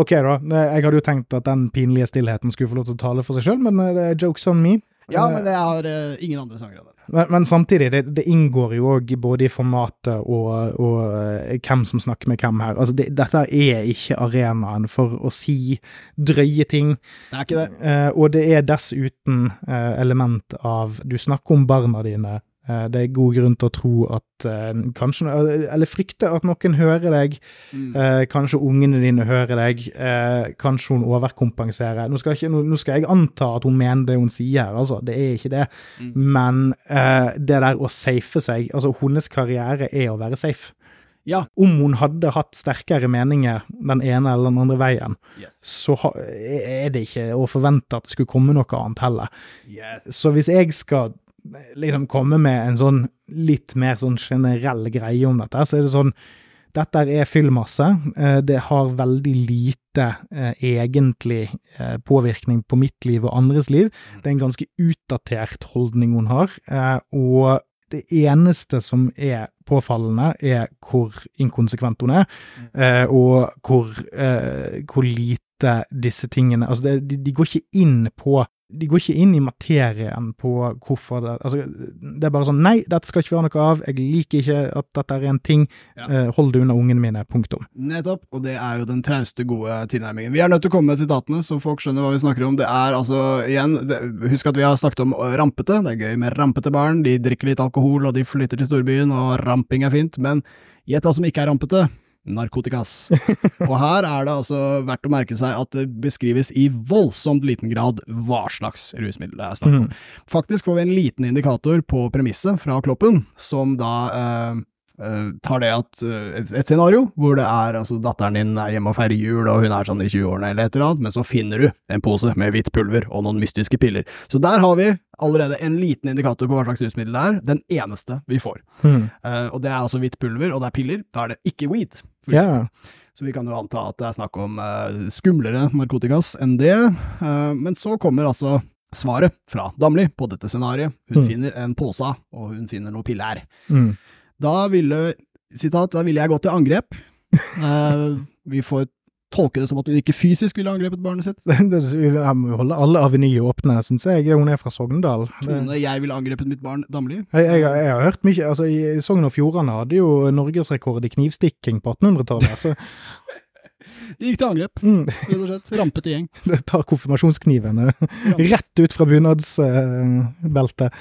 Ok, da. Jeg hadde jo tenkt at den pinlige stillheten skulle få lov til å tale for seg sjøl, men eh, det er jokes on me. Ja, Eh, men jeg har uh, ingen andre sanger enn den. Men, men samtidig, det, det inngår jo òg både i formatet og, og uh, hvem som snakker med hvem her. Altså, det, dette er ikke arenaen for å si drøye ting. Det er ikke det. Uh, og det er dessuten eh, element av Du snakker om barna dine. Eh, det er god grunn til å tro at eh, kanskje Eller frykte at noen hører deg. Mm. Eh, kanskje ungene dine hører deg. Eh, kanskje hun overkompenserer. Nå skal, ikke, nå, skal jeg anta at hun mener det hun sier, altså. Det er ikke det. Mm. Men eh, det der å safe seg Altså, hennes karriere er å være safe. Ja. Om hun hadde hatt sterkere meninger den ene eller den andre veien, Yes. så er det ikke å forvente at det skulle komme noe annet heller. Yes. Så hvis jeg skal liksom komme med en sånn litt mer sånn generell greie om dette, så er det sånn dette er fyllmasse. Eh, Det har veldig lite eh, egentlig eh, påvirkning på mitt liv og andres liv. Det er en ganske utdatert holdning hun har, eh, og det eneste som er påfallende, er hvor inkonsekvent hun er, eh, og hvor, hvor lite disse tingene Altså, det, de, de går ikke inn på de går ikke inn i materien på hvorfor det Altså, det er bare sånn Nei, dette skal ikke være noe av. Jeg liker ikke at dette er en ting. Ja. Eh, hold det unna ungene mine. Punktum. Nettopp, og det er jo den trauste, gode tilnærmingen. Vi er nødt til å komme med sitatene, så folk skjønner hva vi snakker om. Det er altså, igjen, det, husk at vi har snakket om rampete. Det er gøy med rampete barn. De drikker litt alkohol, og de flytter til storbyen, og ramping er fint. Men gjett hva som ikke er rampete. Narkotikas. og her er det altså verdt å merke seg at det beskrives i voldsomt liten grad hva slags rusmiddel det er snakk om. Faktisk får vi en liten indikator på premisset fra Kloppen, som da eh, eh, tar det at eh, et, et scenario hvor det er altså datteren din er hjemme og feirer jul, og hun er sånn i 20-årene eller et eller annet, men så finner du en pose med hvitt pulver og noen mystiske piller. Så der har vi allerede en liten indikator på hva slags rusmiddel det er, den eneste vi får. Mm. Uh, og det er altså hvitt pulver, og det er piller. Da er det ikke weed. for eksempel. Så vi kan jo anta at det er snakk om uh, skumlere narkotikas enn det. uh, men så kommer altså svaret fra Damli på dette scenarioet. Hun Mm. finner en pose, og hun finner noe piller. Mm. Da ville, sitat, da ville jeg gå til angrep. Uh, vi får tolke det som at hun ikke fysisk ville angrepet barnet sitt. Vi må holde alle avenyer åpne, syns jeg. Hun er fra Sogndal. Tone, jeg ville angrepet mitt barn Damli. Jeg, jeg, har- jeg har hørt mye altså I Sogn og Fjordane hadde jo norgesrekord i knivstikking på 1800-tallet. Så De gikk til angrep, mm, rett og slett. Rampete gjeng. det tar konfirmasjonskniven eh, rett ut fra bunadsbeltet.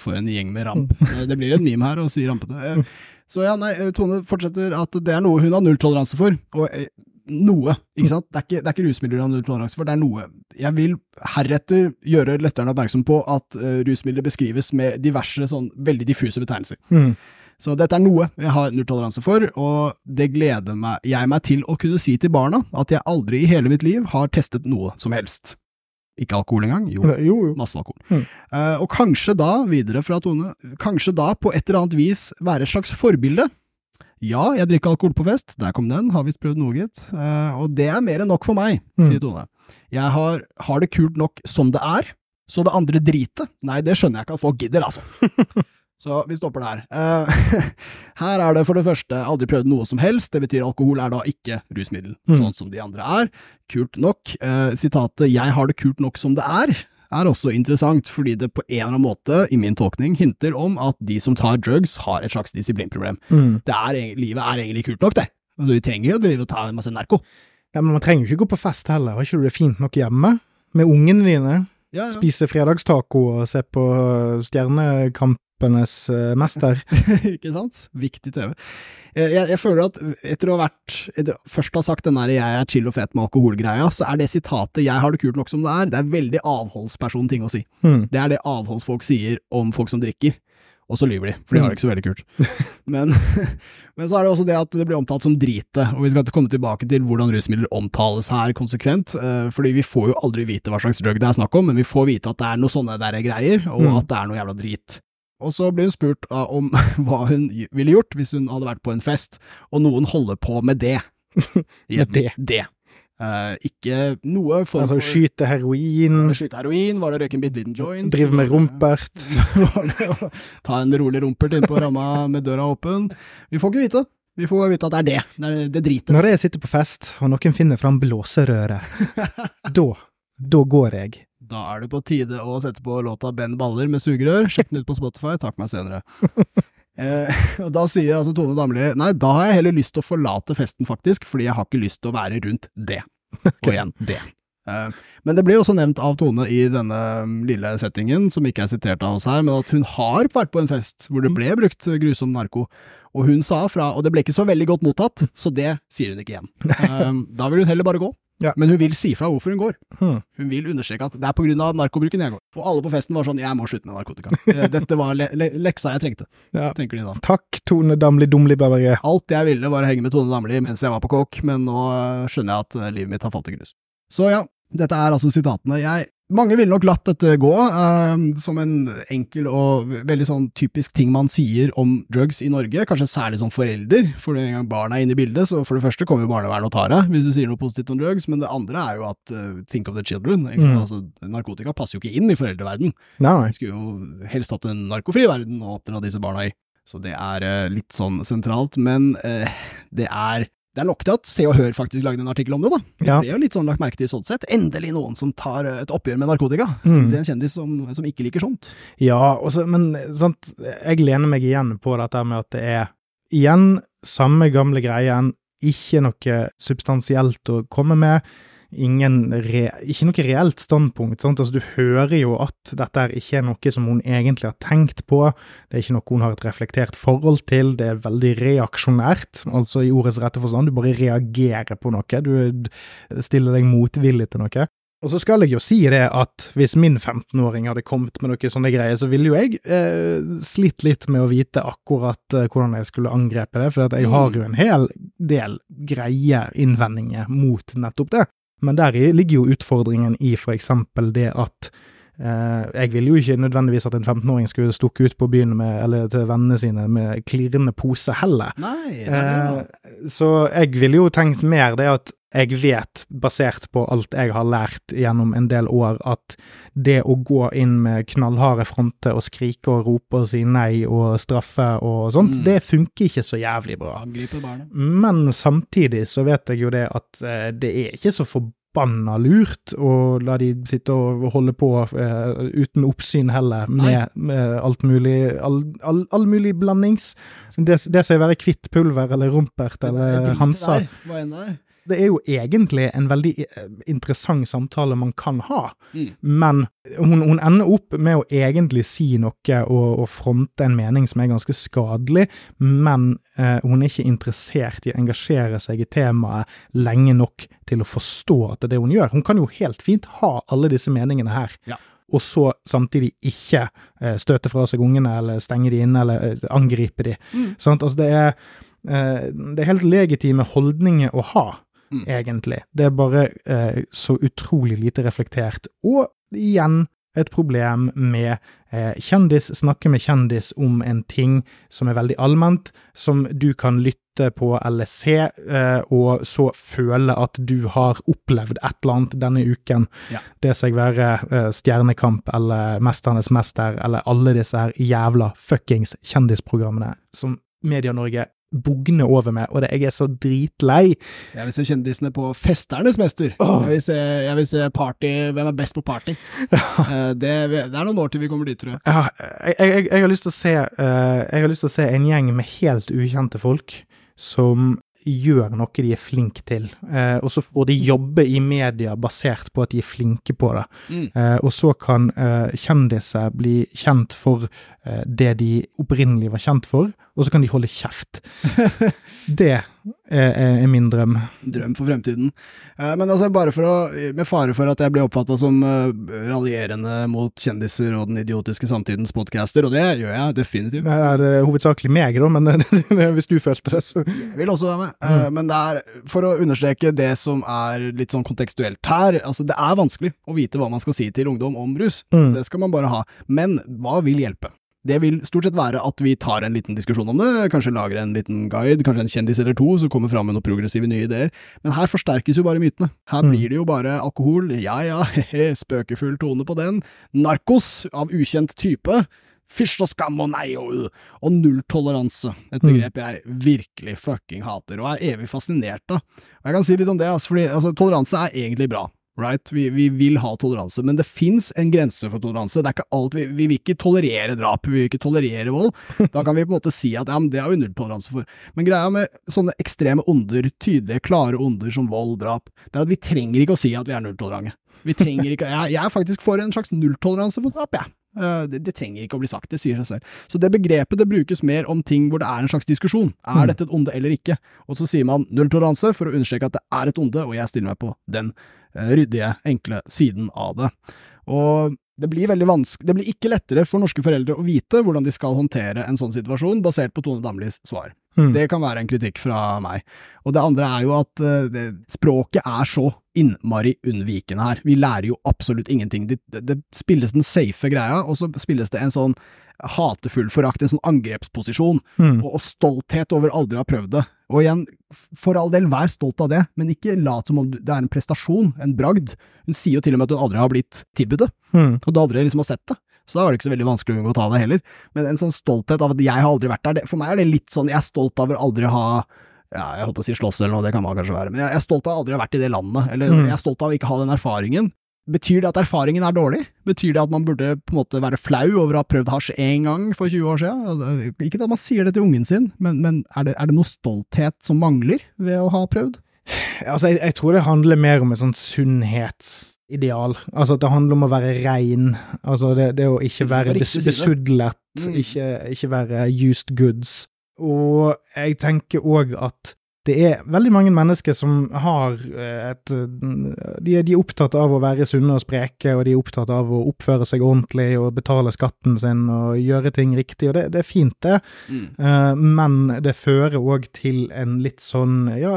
For en gjeng med ramp. Eh, Det blir en meme her å si rampete. Eh, Så ja, nei, eh, Tone fortsetter at det er noe hun har nulltoleranse for. Og eh, noe, ikke sant? Det er ikke, det er ikke rusmidler hun har nulltoleranse for, det er noe. Jeg vil heretter gjøre lytterne oppmerksom på at eh, rusmidler beskrives med diverse sånn veldig diffuse betegnelser. Mm. Så dette er noe jeg har nulltoleranse for, og det gleder meg, jeg meg til å kunne si til barna at jeg aldri i hele mitt liv har testet noe som helst. Ikke alkohol engang? Jo, Jo, jo. masse alkohol. Mm. Uh, og kanskje da, videre fra Tone, kanskje da på et eller annet vis være et slags forbilde. Ja, jeg drikker alkohol på fest, der kom den, har visst prøvd noe, gitt. Uh, og det er mer enn nok for meg, Mm. sier Tone. Jeg har, har det kult nok som det er, så det andre dritet, nei, det skjønner jeg ikke at folk gidder, altså. Så vi stopper der. Uh, her er det for det første aldri prøvd noe som helst, det betyr alkohol er da ikke rusmiddel, Mm. sånn som de andre er. Kult nok. Uh, sitatet 'jeg har det kult nok som det er' er også interessant, fordi det på en eller annen måte, i min tolkning, hinter om at de som tar drugs, har et slags disiplinproblem. Mm. Det er, livet er egentlig kult nok, det. Men Du trenger jo drive og ta masse narko. Ja, men man trenger jo ikke gå på fest heller. Har ikke du det fint nok hjemme? Med ungene dine? Ja, ja. Spise fredagstaco og se på Stjernekampenes eh, mester? ikke sant? Viktig TV. Jeg, jeg, jeg føler at etter å ha vært etter, Først å ha sagt den der 'jeg er chill og fet med alkohol'-greia, så er det sitatet 'jeg har det kult nok som det er', det er veldig avholdsperson-ting å si. Mm. Det er det avholdsfolk sier om folk som drikker. Og så lyver de, for de har det ikke så veldig kult. Men, men så er det også det at det blir omtalt som drite, og vi skal komme tilbake til hvordan rusmidler omtales her konsekvent, eh, fordi vi får jo aldri vite hva slags drug det er snakk om, men vi får vite at det er noe sånne der greier, og Mm. at det er noe jævla drit. Og så blir hun spurt ah, om hva hun ville gjort hvis hun hadde vært på en fest, og noen holder på med det. Med det? Det. Eh, ikke noe for Altså skyte heroin, skyte heroin? Var det røyke en bitte liten joint? drive med rumpert å Ta en rolig rumpert inn på ramma med døra åpen? Vi får ikke vite. Vi får vite at det er det. Det, er det driter. Når jeg sitter på fest, og noen finner fram blåserøret, da, da går jeg. Da er det på tide å sette på låta Ben Baller med sugerør. Sjekk den ut på Spotify. Takk meg senere. Eh, og da sier altså Tone Damli nei, da har jeg heller lyst til å forlate festen, faktisk, fordi jeg har ikke lyst til å være rundt det. Og igjen, det. Eh, men det ble også nevnt av Tone i denne mm, lille settingen, som ikke er sitert av oss her, men at hun har vært på en fest hvor det ble brukt grusom narko. Og hun sa fra, og det ble ikke så veldig godt mottatt, så det sier hun ikke igjen. Eh, da vil hun heller bare gå. Ja. Men hun vil si fra hvorfor hun går. Hmm. Hun vil understreke at det er av narkobruken jeg går. Og alle på festen var sånn 'jeg må slutte med narkotika'. Eh, Dette var le le leksa jeg trengte, Ja. tenker de da. Takk, Tone Damli Dumli Beverge. Alt jeg ville var å henge med Tone Damli mens jeg var på kåk, men nå skjønner jeg at eh, livet mitt har falt i grus. Så ja, dette er altså sitatene. Jeg, mange ville nok latt dette gå, eh, som en enkel og veldig sånn typisk ting man sier om drugs i Norge, kanskje særlig som forelder, for en gang barna er inne i bildet, så for det første kommer jo barnevernet og tar deg hvis du sier noe positivt om drugs, men det andre er jo at eh, think of the children? Mm. Altså, narkotika passer jo ikke inn i foreldreverden. Nei, nei. Vi skulle jo helst hatt en narkofri verden å oppdra disse barna i. Så det er eh, litt sånn sentralt, men eh, det er det er nok til at Se og Hør faktisk lagde en artikkel om det, da. Det Ja. ble jo litt sånn lagt merke til sånn sett. Endelig noen som tar eh, et oppgjør med narkotika. Mm. Det er en kjendis som, som ikke liker sånt. Ja, også, men sant, jeg lener meg igjen på dette med at det er igjen samme gamle greien, ikke noe substansielt å komme med, ingen re, ikke noe reelt standpunkt. Sant? Altså, du hører jo at dette er ikke er noe som hun egentlig har tenkt på, det er ikke noe hun har et reflektert forhold til, det er veldig reaksjonært, altså i ordets rette forstand, du bare reagerer på noe, du stiller deg motvillig til noe. Og så skal jeg jo si det at hvis min 15-åring hadde kommet med noen sånne greier, så ville jo jeg eh, slitt litt med å vite akkurat eh, hvordan jeg skulle angrepe det, for jeg har jo en hel del greie innvendinger mot nettopp det. Men der ligger jo utfordringen i for eksempel det at eh, jeg ville jo ikke nødvendigvis at en 15-åring skulle stukke ut på byen med, eller til vennene sine med klirrende pose heller. Nei, det er det. Eh, så jeg ville jo tenkt mer det at jeg vet, basert på alt jeg har lært gjennom en del år, at det å gå inn med knallharde fronter og skrike og rope og si nei og straffe og sånt, Mm. det funker ikke så jævlig bra. Men samtidig så vet jeg jo det at eh, det er ikke så forbanna lurt å la de sitte og holde på eh, uten oppsyn heller, med, med alt mulig all, all, all mulig blandings. Det, det som er være kvitt pulver eller rumpert eller hanser. Hva enn det er. Det er jo egentlig en veldig eh, interessant samtale man kan ha, Mm. men hun, hun ender opp med å egentlig si noe og, og fronte en mening som er ganske skadelig, men eh, hun er ikke interessert i å engasjere seg i temaet lenge nok til å forstå at det er det hun gjør. Hun kan jo helt fint ha alle disse meningene her. Ja. og så samtidig ikke eh, støte fra seg ungene, eller stenge de inne, eller eh, angripe de. Mm. Altså, det er, det er helt legitime holdninger å ha, Mm. egentlig. Det er bare eh, så utrolig lite reflektert. Og igjen et problem med eh, kjendis, snakke med kjendis om en ting som er veldig allment, som du kan lytte på eller se, eh, og så føle at du har opplevd et eller annet denne uken. Ja. Det seg være eh, Stjernekamp eller Mesternes mester eller alle disse her jævla fuckings kjendisprogrammene som Media-Norge bugner over meg, og det, jeg er så dritlei. Jeg vil se kjendisene på Festernes mester. Oh. Jeg, vil se, jeg vil se party Hvem er best på party? Eh, det, det er noen år til vi kommer dit, tror jeg. Ja, jeg, jeg, jeg har lyst til å se eh, Jeg har lyst til å se en gjeng med helt ukjente folk som gjør noe de er flinke til, eh, og så får de jobbe i media basert på at de er flinke på det. Mm. Eh, og så kan eh, kjendiser bli kjent for eh, det de opprinnelig var kjent for, og så kan de holde kjeft. det er, er min drøm. Drøm for fremtiden. Eh, men altså, bare for å Med fare for at jeg blir oppfatta som eh, raljerende mot kjendiser og den idiotiske samtidens podcaster, og det gjør jeg definitivt. Det er eh, hovedsakelig meg, da, men hvis du følte det, så Jeg vil også være med. Eh, Men det er, for å understreke det som er litt sånn kontekstuelt her, altså det er vanskelig å vite hva man skal si til ungdom om rus. Mm. Det skal man bare ha. Men hva vil hjelpe? Det vil stort sett være at vi tar en liten diskusjon om det, kanskje lager en liten guide, kanskje en kjendis eller to som kommer fram med noen progressive nye ideer. Men her forsterkes jo bare mytene. Her Mm. blir det jo bare alkohol, ja ja, he-he, spøkefull tone på den, narkos av ukjent type, fysj og skam og nei og uh, og nulltoleranse. Et Mm. begrep jeg virkelig fucking hater, og er evig fascinert av. Og jeg kan si litt om det, altså, fordi altså, toleranse er egentlig bra. Right? Vi, vi vil ha toleranse, men det fins en grense for toleranse. Det er ikke alt, vi, vi vil ikke tolerere drap, vi vil ikke tolerere vold. Da kan vi på en måte si at ja, men det har vi nulltoleranse for. Men greia med sånne ekstreme onder, tydelige, klare onder som vold, drap, det er at vi trenger ikke å si at vi er nulltolerante. Vi trenger ikke, jeg, jeg er faktisk for en slags nulltoleranse for drap, jeg. Ja. Det, det trenger ikke å bli sagt, det sier seg selv. Så det begrepet det brukes mer om ting hvor det er en slags diskusjon. Er Mm. dette et onde eller ikke? Og så sier man nulltoleranse for å understreke at det er et onde, og jeg stiller meg på den eh, ryddige, enkle siden av det. Og det blir det blir ikke lettere for norske foreldre å vite hvordan de skal håndtere en sånn situasjon, basert på Tone Damlis svar. Mm. Det kan være en kritikk fra meg. Og det andre er jo at uh, det, språket er så innmari unnvikende her. Vi lærer jo absolutt ingenting. Det, det, det spilles den safe greia, og så spilles det en sånn hatefull forakt, en sånn angrepsposisjon, Mm. og, og stolthet over aldri å ha prøvd det. Og igjen, for all del, vær stolt av det, men ikke lat som om det er en prestasjon, en bragd. Hun sier jo til og med at hun aldri har blitt tilbudt det, Mm. og du aldri liksom har sett det. Så da var det ikke så veldig vanskelig å unngå å ta det heller. Men en sånn stolthet av at jeg har aldri vært der, det, for meg er det litt sånn, jeg er stolt å aldri ha ja, jeg holdt på å si slåss eller noe, det kan man kanskje være, men jeg er stolt av å aldri ha vært i det landet, eller Mm. jeg er stolt av å ikke ha den erfaringen. Betyr det at erfaringen er dårlig? Betyr det at man burde på en måte være flau over å ha prøvd hasj én gang for 20 år siden? Ikke at man sier det til ungen sin, men, men er, det, er det noe stolthet som mangler ved å ha prøvd? Altså, jeg, jeg tror det handler mer om et sånt sunnhetsideal. Altså det handler om å være rein. Altså det, det å ikke være bes, besudlet, Mm. ikke, ikke være used goods. Og jeg tenker òg at det er veldig mange mennesker som har eh, et de, er- de er opptatt av å være sunne og spreke, og de er opptatt av å oppføre seg ordentlig og betale skatten sin og gjøre ting riktig, og det, det er fint, det. Eh, men det fører òg til en litt sånn ja,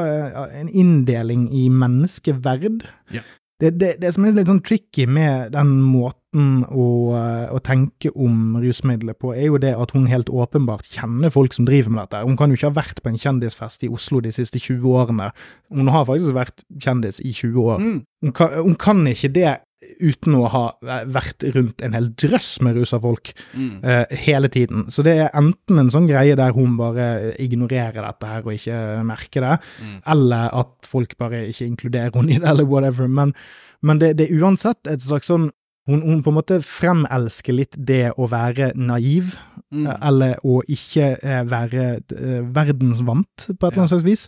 en inndeling i menneskeverd. Ja. Det, det, det som er litt sånn tricky med den måten å, eh, å tenke om rusmidler på, er jo det at hun helt åpenbart kjenner folk som driver med dette. Hun kan jo ikke ha vært på en kjendisfest i Oslo de siste 20 årene. Hun har faktisk vært kjendis i 20 år. Mm. Hun kan, hun kan ikke det uten å ha vært rundt en hel drøss med rusa folk Mm. uh, hele tiden. Så det er enten en sånn greie der hun bare ignorerer dette her og ikke merker det, Mm. eller at folk bare ikke inkluderer henne i det, eller whatever. Men, men det, det er uansett et slags sånn hun, hun på en måte fremelsker litt det å være naiv, Mm. eh, eller å ikke eh, være eh, verdensvant, på et eller annet slags vis.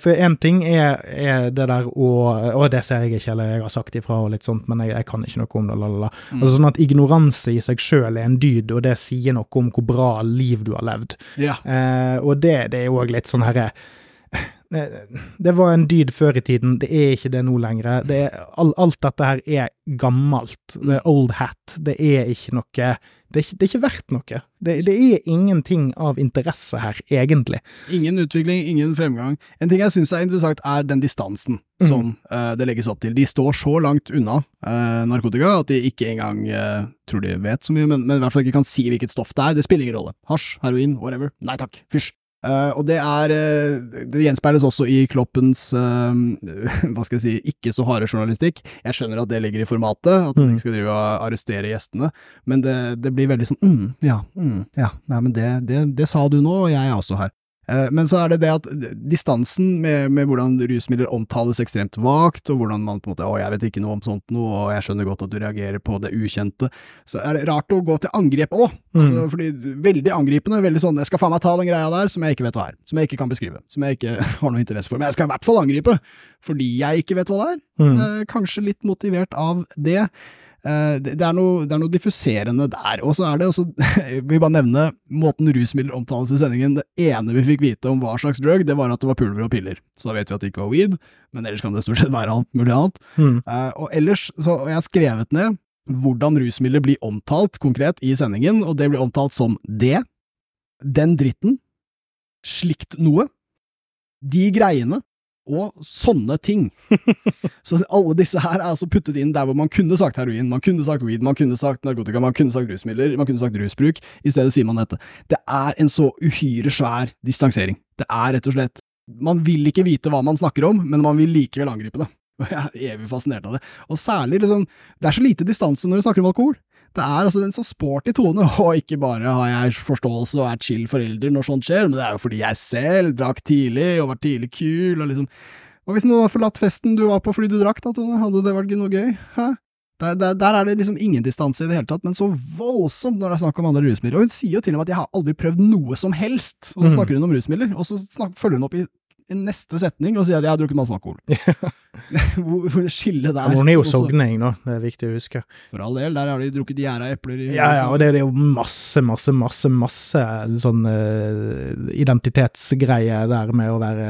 For én ting er, er det der å Å, det ser jeg ikke, eller jeg har sagt ifra og litt sånt, men jeg, jeg kan ikke noe om det. Mm. Altså sånn at ignoranse i seg sjøl er en dyd, og det sier noe om hvor bra liv du har levd. Ja. Eh, og det, det er jo òg litt sånn herre det var en dyd før i tiden, det er ikke det nå lenger. Det er, alt dette her er gammelt. Det er old hat. Det er ikke noe Det er ikke, det er ikke verdt noe. Det, det er ingenting av interesse her, egentlig. Ingen utvikling, ingen fremgang. En ting jeg syns er interessant, er den distansen Mm. som uh, det legges opp til. De står så langt unna uh, narkotika at de ikke engang uh, tror de vet så mye, men, men i hvert fall ikke kan si hvilket stoff det er. Det spiller ingen rolle. Hasj, heroin, whatever. Nei takk, fysj. Eh, og det er eh, Det gjenspeiles også i Kloppens uh, hva skal jeg si, ikke så harde journalistikk. Jeg skjønner at det ligger i formatet, at man Mm. ikke skal drive og arrestere gjestene, men det, det blir veldig sånn mm, ja, mm, ja, nei, men det, det, det sa du nå, og jeg er også her. Eh, Men så er det det at distansen med, med hvordan rusmidler omtales ekstremt vagt, og hvordan man på en måte 'Å, jeg vet ikke noe om sånt noe, og jeg skjønner godt at du reagerer på det ukjente', så er det rart å gå til angrep òg. Altså, Mm. fordi Veldig angripende. Veldig sånn 'Jeg skal faen meg ta den greia der som jeg ikke vet hva er', som jeg ikke kan beskrive, som jeg ikke har noe interesse for. Men jeg skal i hvert fall angripe, fordi jeg ikke vet hva det er. Mm. Eh, kanskje litt motivert av det. Eh, det, er noe, det er noe diffuserende der. Og så er det også, jeg vil bare nevne måten rusmidler omtales i sendingen. Det ene vi fikk vite om hva slags drug, det var at det var pulver og piller. Så da vet vi at det ikke var weed, men ellers kan det stort sett være alt mulig annet. Mm. Og ellers, så og jeg har skrevet ned hvordan rusmidler blir omtalt konkret i sendingen, og det blir omtalt som det, den dritten, slikt noe, de greiene, og sånne ting. Så alle disse her er altså puttet inn der hvor man kunne sagt heroin, man kunne sagt weed, man kunne sagt narkotika, man kunne sagt rusmidler, man kunne sagt rusbruk. I stedet sier man dette. Det er en så uhyre svær distansering. Det er rett og slett Man vil ikke vite hva man snakker om, men man vil likevel angripe det. Og jeg er evig fascinert av det. Og særlig liksom Det er så lite distanse når du snakker om alkohol. Det er altså en sånn sporty tone, og ikke bare har jeg forståelse og er chill forelder når sånt skjer, men det er jo fordi jeg selv drakk tidlig og var tidlig kul, og liksom Hva hvis noen har forlatt festen du var på fordi du drakk, da, Tone? Hadde det vært noe gøy? Hæ? Der, der, der er det liksom ingen distanse i det hele tatt, men så voldsomt når det er snakk om andre rusmidler. Og hun sier jo til og med at jeg har aldri prøvd noe som helst, og så Mm. snakker hun om rusmidler, og så snak, følger hun opp i, i neste setning og sier at jeg har drukket masse alkohol. Hvor hvor skillet der. Ja, hun er jo sogning, da. Det er viktig å huske. For all del, der har de drukket gjæra epler i Ja, ja, og det, er jo masse, masse, masse masse sånn uh, identitetsgreie der med å være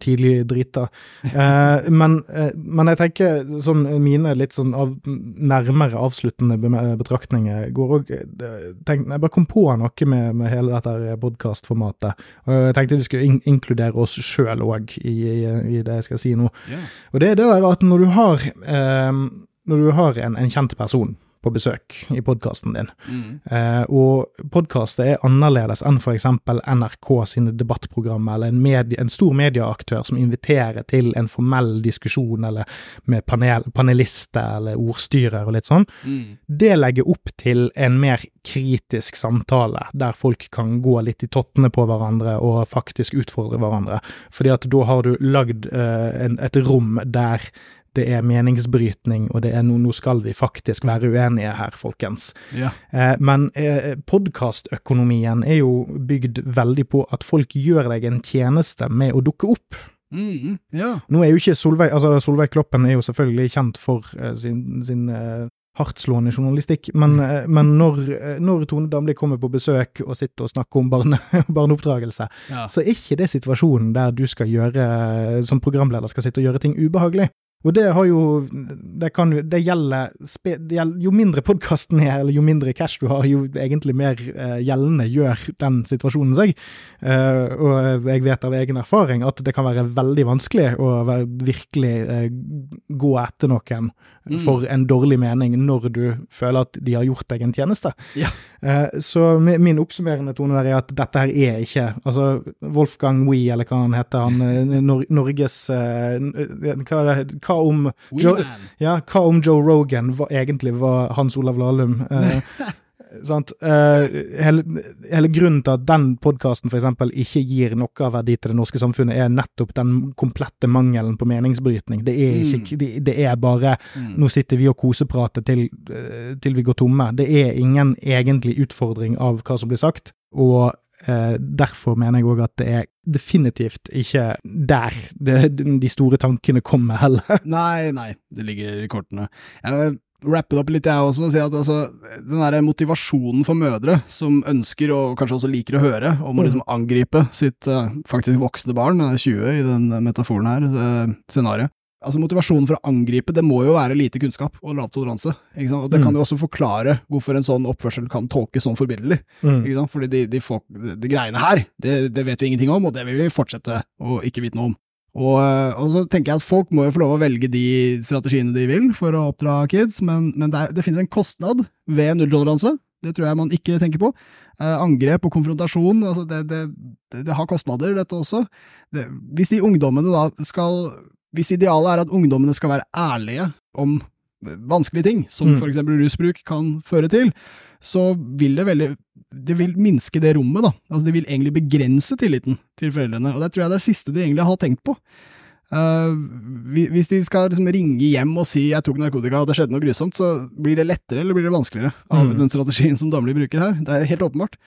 tidlig drita. Uh, men, uh, men jeg tenker sånn mine litt sånn av, nærmere avsluttende betraktninger går òg Jeg bare kom på noe med, med hele dette podkastformatet. Jeg tenkte vi skulle in inkludere oss sjøl òg i, i, i det jeg skal si nå. Yeah. Og det er det der at når du har, eh, når du har en, en kjent person på besøk i podkasten din, Mm. eh, og podkastet er annerledes enn f.eks. NRK sine debattprogrammer, eller en, medie, en stor medieaktør som inviterer til en formell diskusjon, eller med panel, panelister eller ordstyrer og litt sånn, Mm. det legger opp til en mer kritisk samtale, der folk kan gå litt i tottene på hverandre og faktisk utfordre hverandre. Fordi at da har du lagd eh, en, et rom der det er meningsbrytning, og det er no, nå skal vi faktisk være uenige her, folkens. Ja. Eh, men eh, podkastøkonomien er jo bygd veldig på at folk gjør deg en tjeneste med å dukke opp. Mm. ja. Nå er jo ikke Solveig altså Solveig Kloppen er jo selvfølgelig kjent for eh, sin, sin eh, hardtslående journalistikk, men, eh, men når, eh, når Tone Damli kommer på besøk og sitter og snakker om barne, barneoppdragelse, Ja. så er ikke det situasjonen der du skal gjøre, som programleder skal sitte og gjøre ting ubehagelig. Og det har jo Det, kan, det gjelder, Jo mindre podkasten er, eller jo mindre cash du har, jo egentlig mer eh, gjeldende gjør den situasjonen seg. Eh, og jeg vet av egen erfaring at det kan være veldig vanskelig å virkelig eh, gå etter noen Mm. for en dårlig mening når du føler at de har gjort deg en tjeneste. Ja. Eh, så min oppsummerende tone der er at dette her er ikke Altså, Wolfgang Wee, eller hva han heter, han eh, Nor Norges eh, hva, det, hva om Joe, ja, hva om Joe Rogan var, egentlig var Hans Olav Lahlum? Eh, hele, hele grunnen til at den podkasten f.eks. ikke gir noe av verdi til det norske samfunnet, er nettopp den komplette mangelen på meningsbrytning. Det er, ikke, det, det er bare Mm. nå sitter vi og koseprater til, eh, til vi går tomme. Det er ingen egentlig utfordring av hva som blir sagt, og eh, derfor mener jeg òg at det er definitivt ikke der det, de store tankene kommer heller. Nei, nei, det ligger i kortene. Jeg rappe det opp litt, jeg også, og si at altså, den der motivasjonen for mødre som ønsker, og kanskje også liker å høre, om å liksom angripe sitt uh, faktisk voksne barn, 20 i den metaforen her, uh, scenarioet. Altså Motivasjonen for å angripe, det må jo være lite kunnskap og lav toleranse. ikke sant? Og Det kan jo også forklare hvorfor en sånn oppførsel kan tolkes sånn forbilledlig. Mm. Fordi de, de, folk, de greiene her, det, det vet vi ingenting om, og det vil vi fortsette å ikke vite noe om. Og, eh, og, så tenker jeg at folk må jo få lov å velge de strategiene de vil for å oppdra kids, men, men det, er, det, finnes en kostnad ved nulltoleranse. Det tror jeg man ikke tenker på. Eh, angrep og konfrontasjon, altså det, det, det, har kostnader, dette også. hvis de ungdommene da skal Hvis idealet er at ungdommene skal være ærlige om vanskelige ting, som Mm. eksempel rusbruk kan føre til, så vil det veldig det vil minske det rommet, da. Altså, det vil egentlig begrense tilliten til foreldrene, og det tror jeg det er det siste de egentlig har tenkt på. Uh, hvis de skal liksom ringe hjem og si 'jeg tok narkotika og det skjedde noe grusomt', så blir det lettere eller blir det vanskeligere av Mm. den strategien som Damli bruker her. Det er helt åpenbart.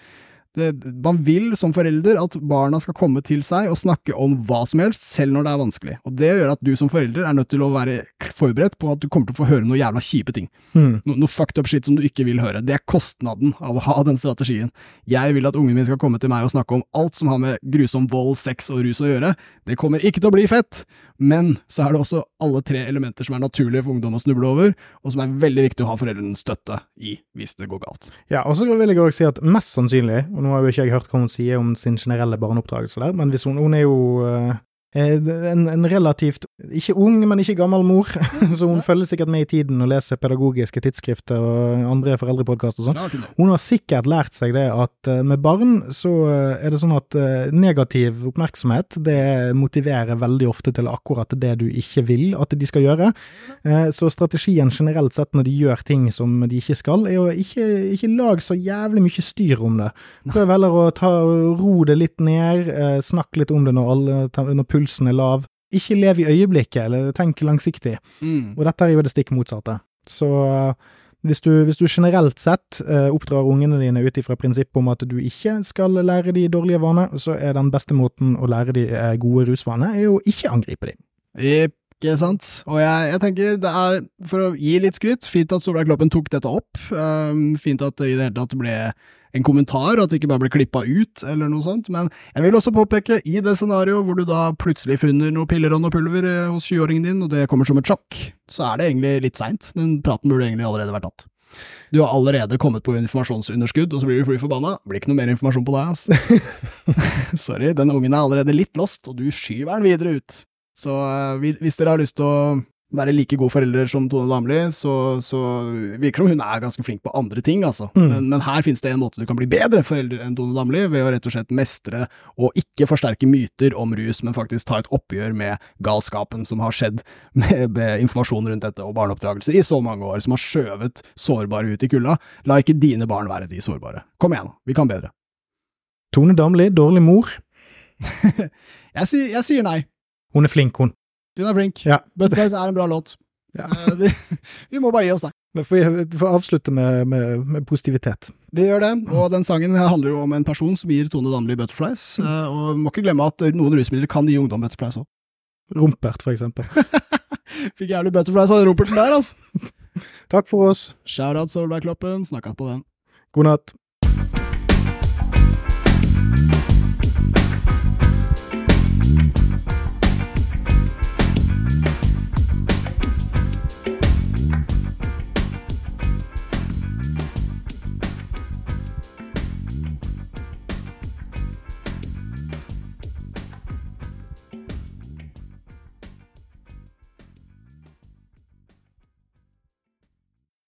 Det, man vil som forelder at barna skal komme til seg og snakke om hva som helst, selv når det er vanskelig. Og det gjør at du som forelder er nødt til å være forberedt på at du kommer til å få høre noe jævla kjipe ting. Mm. No, noe fucked up shit som du ikke vil høre. Det er kostnaden av å ha den strategien. Jeg vil at ungen min skal komme til meg og snakke om alt som har med grusom vold, sex og rus å gjøre. Det kommer ikke til å bli fett, men så er det også alle tre elementer som er naturlige for ungdom å snuble over, og som er veldig viktig å ha foreldrenes støtte i hvis det går galt. Ja, og så vil jeg også si at mest sannsynlig, nå har jo ikke jeg hørt hva hun sier om sin generelle barneoppdragelse der, men hvis hun, hun er jo eh, en, en relativt, ikke ung, men ikke gammel mor, så hun følger sikkert med i tiden og leser pedagogiske tidsskrifter og andre foreldrepodkaster og sånn. Hun har sikkert lært seg det at eh, med barn så eh, er det sånn at eh, negativ oppmerksomhet det motiverer veldig ofte til akkurat det du ikke vil at de skal gjøre. Eh, Så strategien generelt sett når de gjør ting som de ikke skal, er å ikke, ikke lage så jævlig mye styr om det. Prøv heller å ta, ro det litt ned, snakk litt om det når, alle, når pulsen er lav. Ikke lev i øyeblikket, eller tenk langsiktig. Mm. Og dette er jo det stikk motsatte. Så eh, hvis du, hvis du generelt sett eh, oppdrar ungene dine ut ifra prinsippet om at du ikke skal lære de dårlige vaner, så er den beste måten å lære de eh, gode rusvaner, er jo ikke angripe de. Ikke sant. Og jeg, jeg tenker det er, for å gi litt skryt, fint at Solveig Kloppen tok dette opp. Um, fint at det i det hele tatt ble en kommentar, at det ikke bare blir klippa ut, eller noe sånt. Men jeg vil også påpeke, i det scenarioet hvor du da plutselig finner noe piller og noe pulver eh, hos 20-åringen din, og det kommer som et sjokk, så er det egentlig litt seint. Den praten burde egentlig allerede vært tatt. Du har allerede kommet på informasjonsunderskudd, og så blir du fly forbanna. Blir ikke noe mer informasjon på deg, ass. Sorry, den ungen er allerede litt lost, og du skyver den videre ut. Så eh, hvis dere har lyst til å være like gode foreldre som Tone Damli, så, så virker det som hun er ganske flink på andre ting, altså. Mm. Men, men her finnes det en måte du kan bli bedre forelder enn Tone Damli, ved å rett og slett mestre og ikke forsterke myter om rus, men faktisk ta et oppgjør med galskapen som har skjedd med, med informasjon rundt dette og barneoppdragelse i så mange år, som har skjøvet sårbare ut i kulda. La ikke dine barn være de sårbare. Kom igjen, vi kan bedre. Tone Damli, dårlig mor. Jeg, sier- jeg sier nei. Hun er flink, hun. Hun er flink. Ja. Butterflies er en bra låt. Ja. Eh, vi, vi må bare gi oss der. Vi får avslutte med, med, med positivitet. Vi gjør det, og den sangen handler jo om en person som gir Tone Damli butterflies, eh, og må ikke glemme at noen rusmidler kan gi ungdom butterflies òg. Rumpert, for eksempel. Fikk jævlig butterflies av den rumperten der, altså. Takk for oss. Shout-out Solveig Kloppen, snakkes på den. God natt.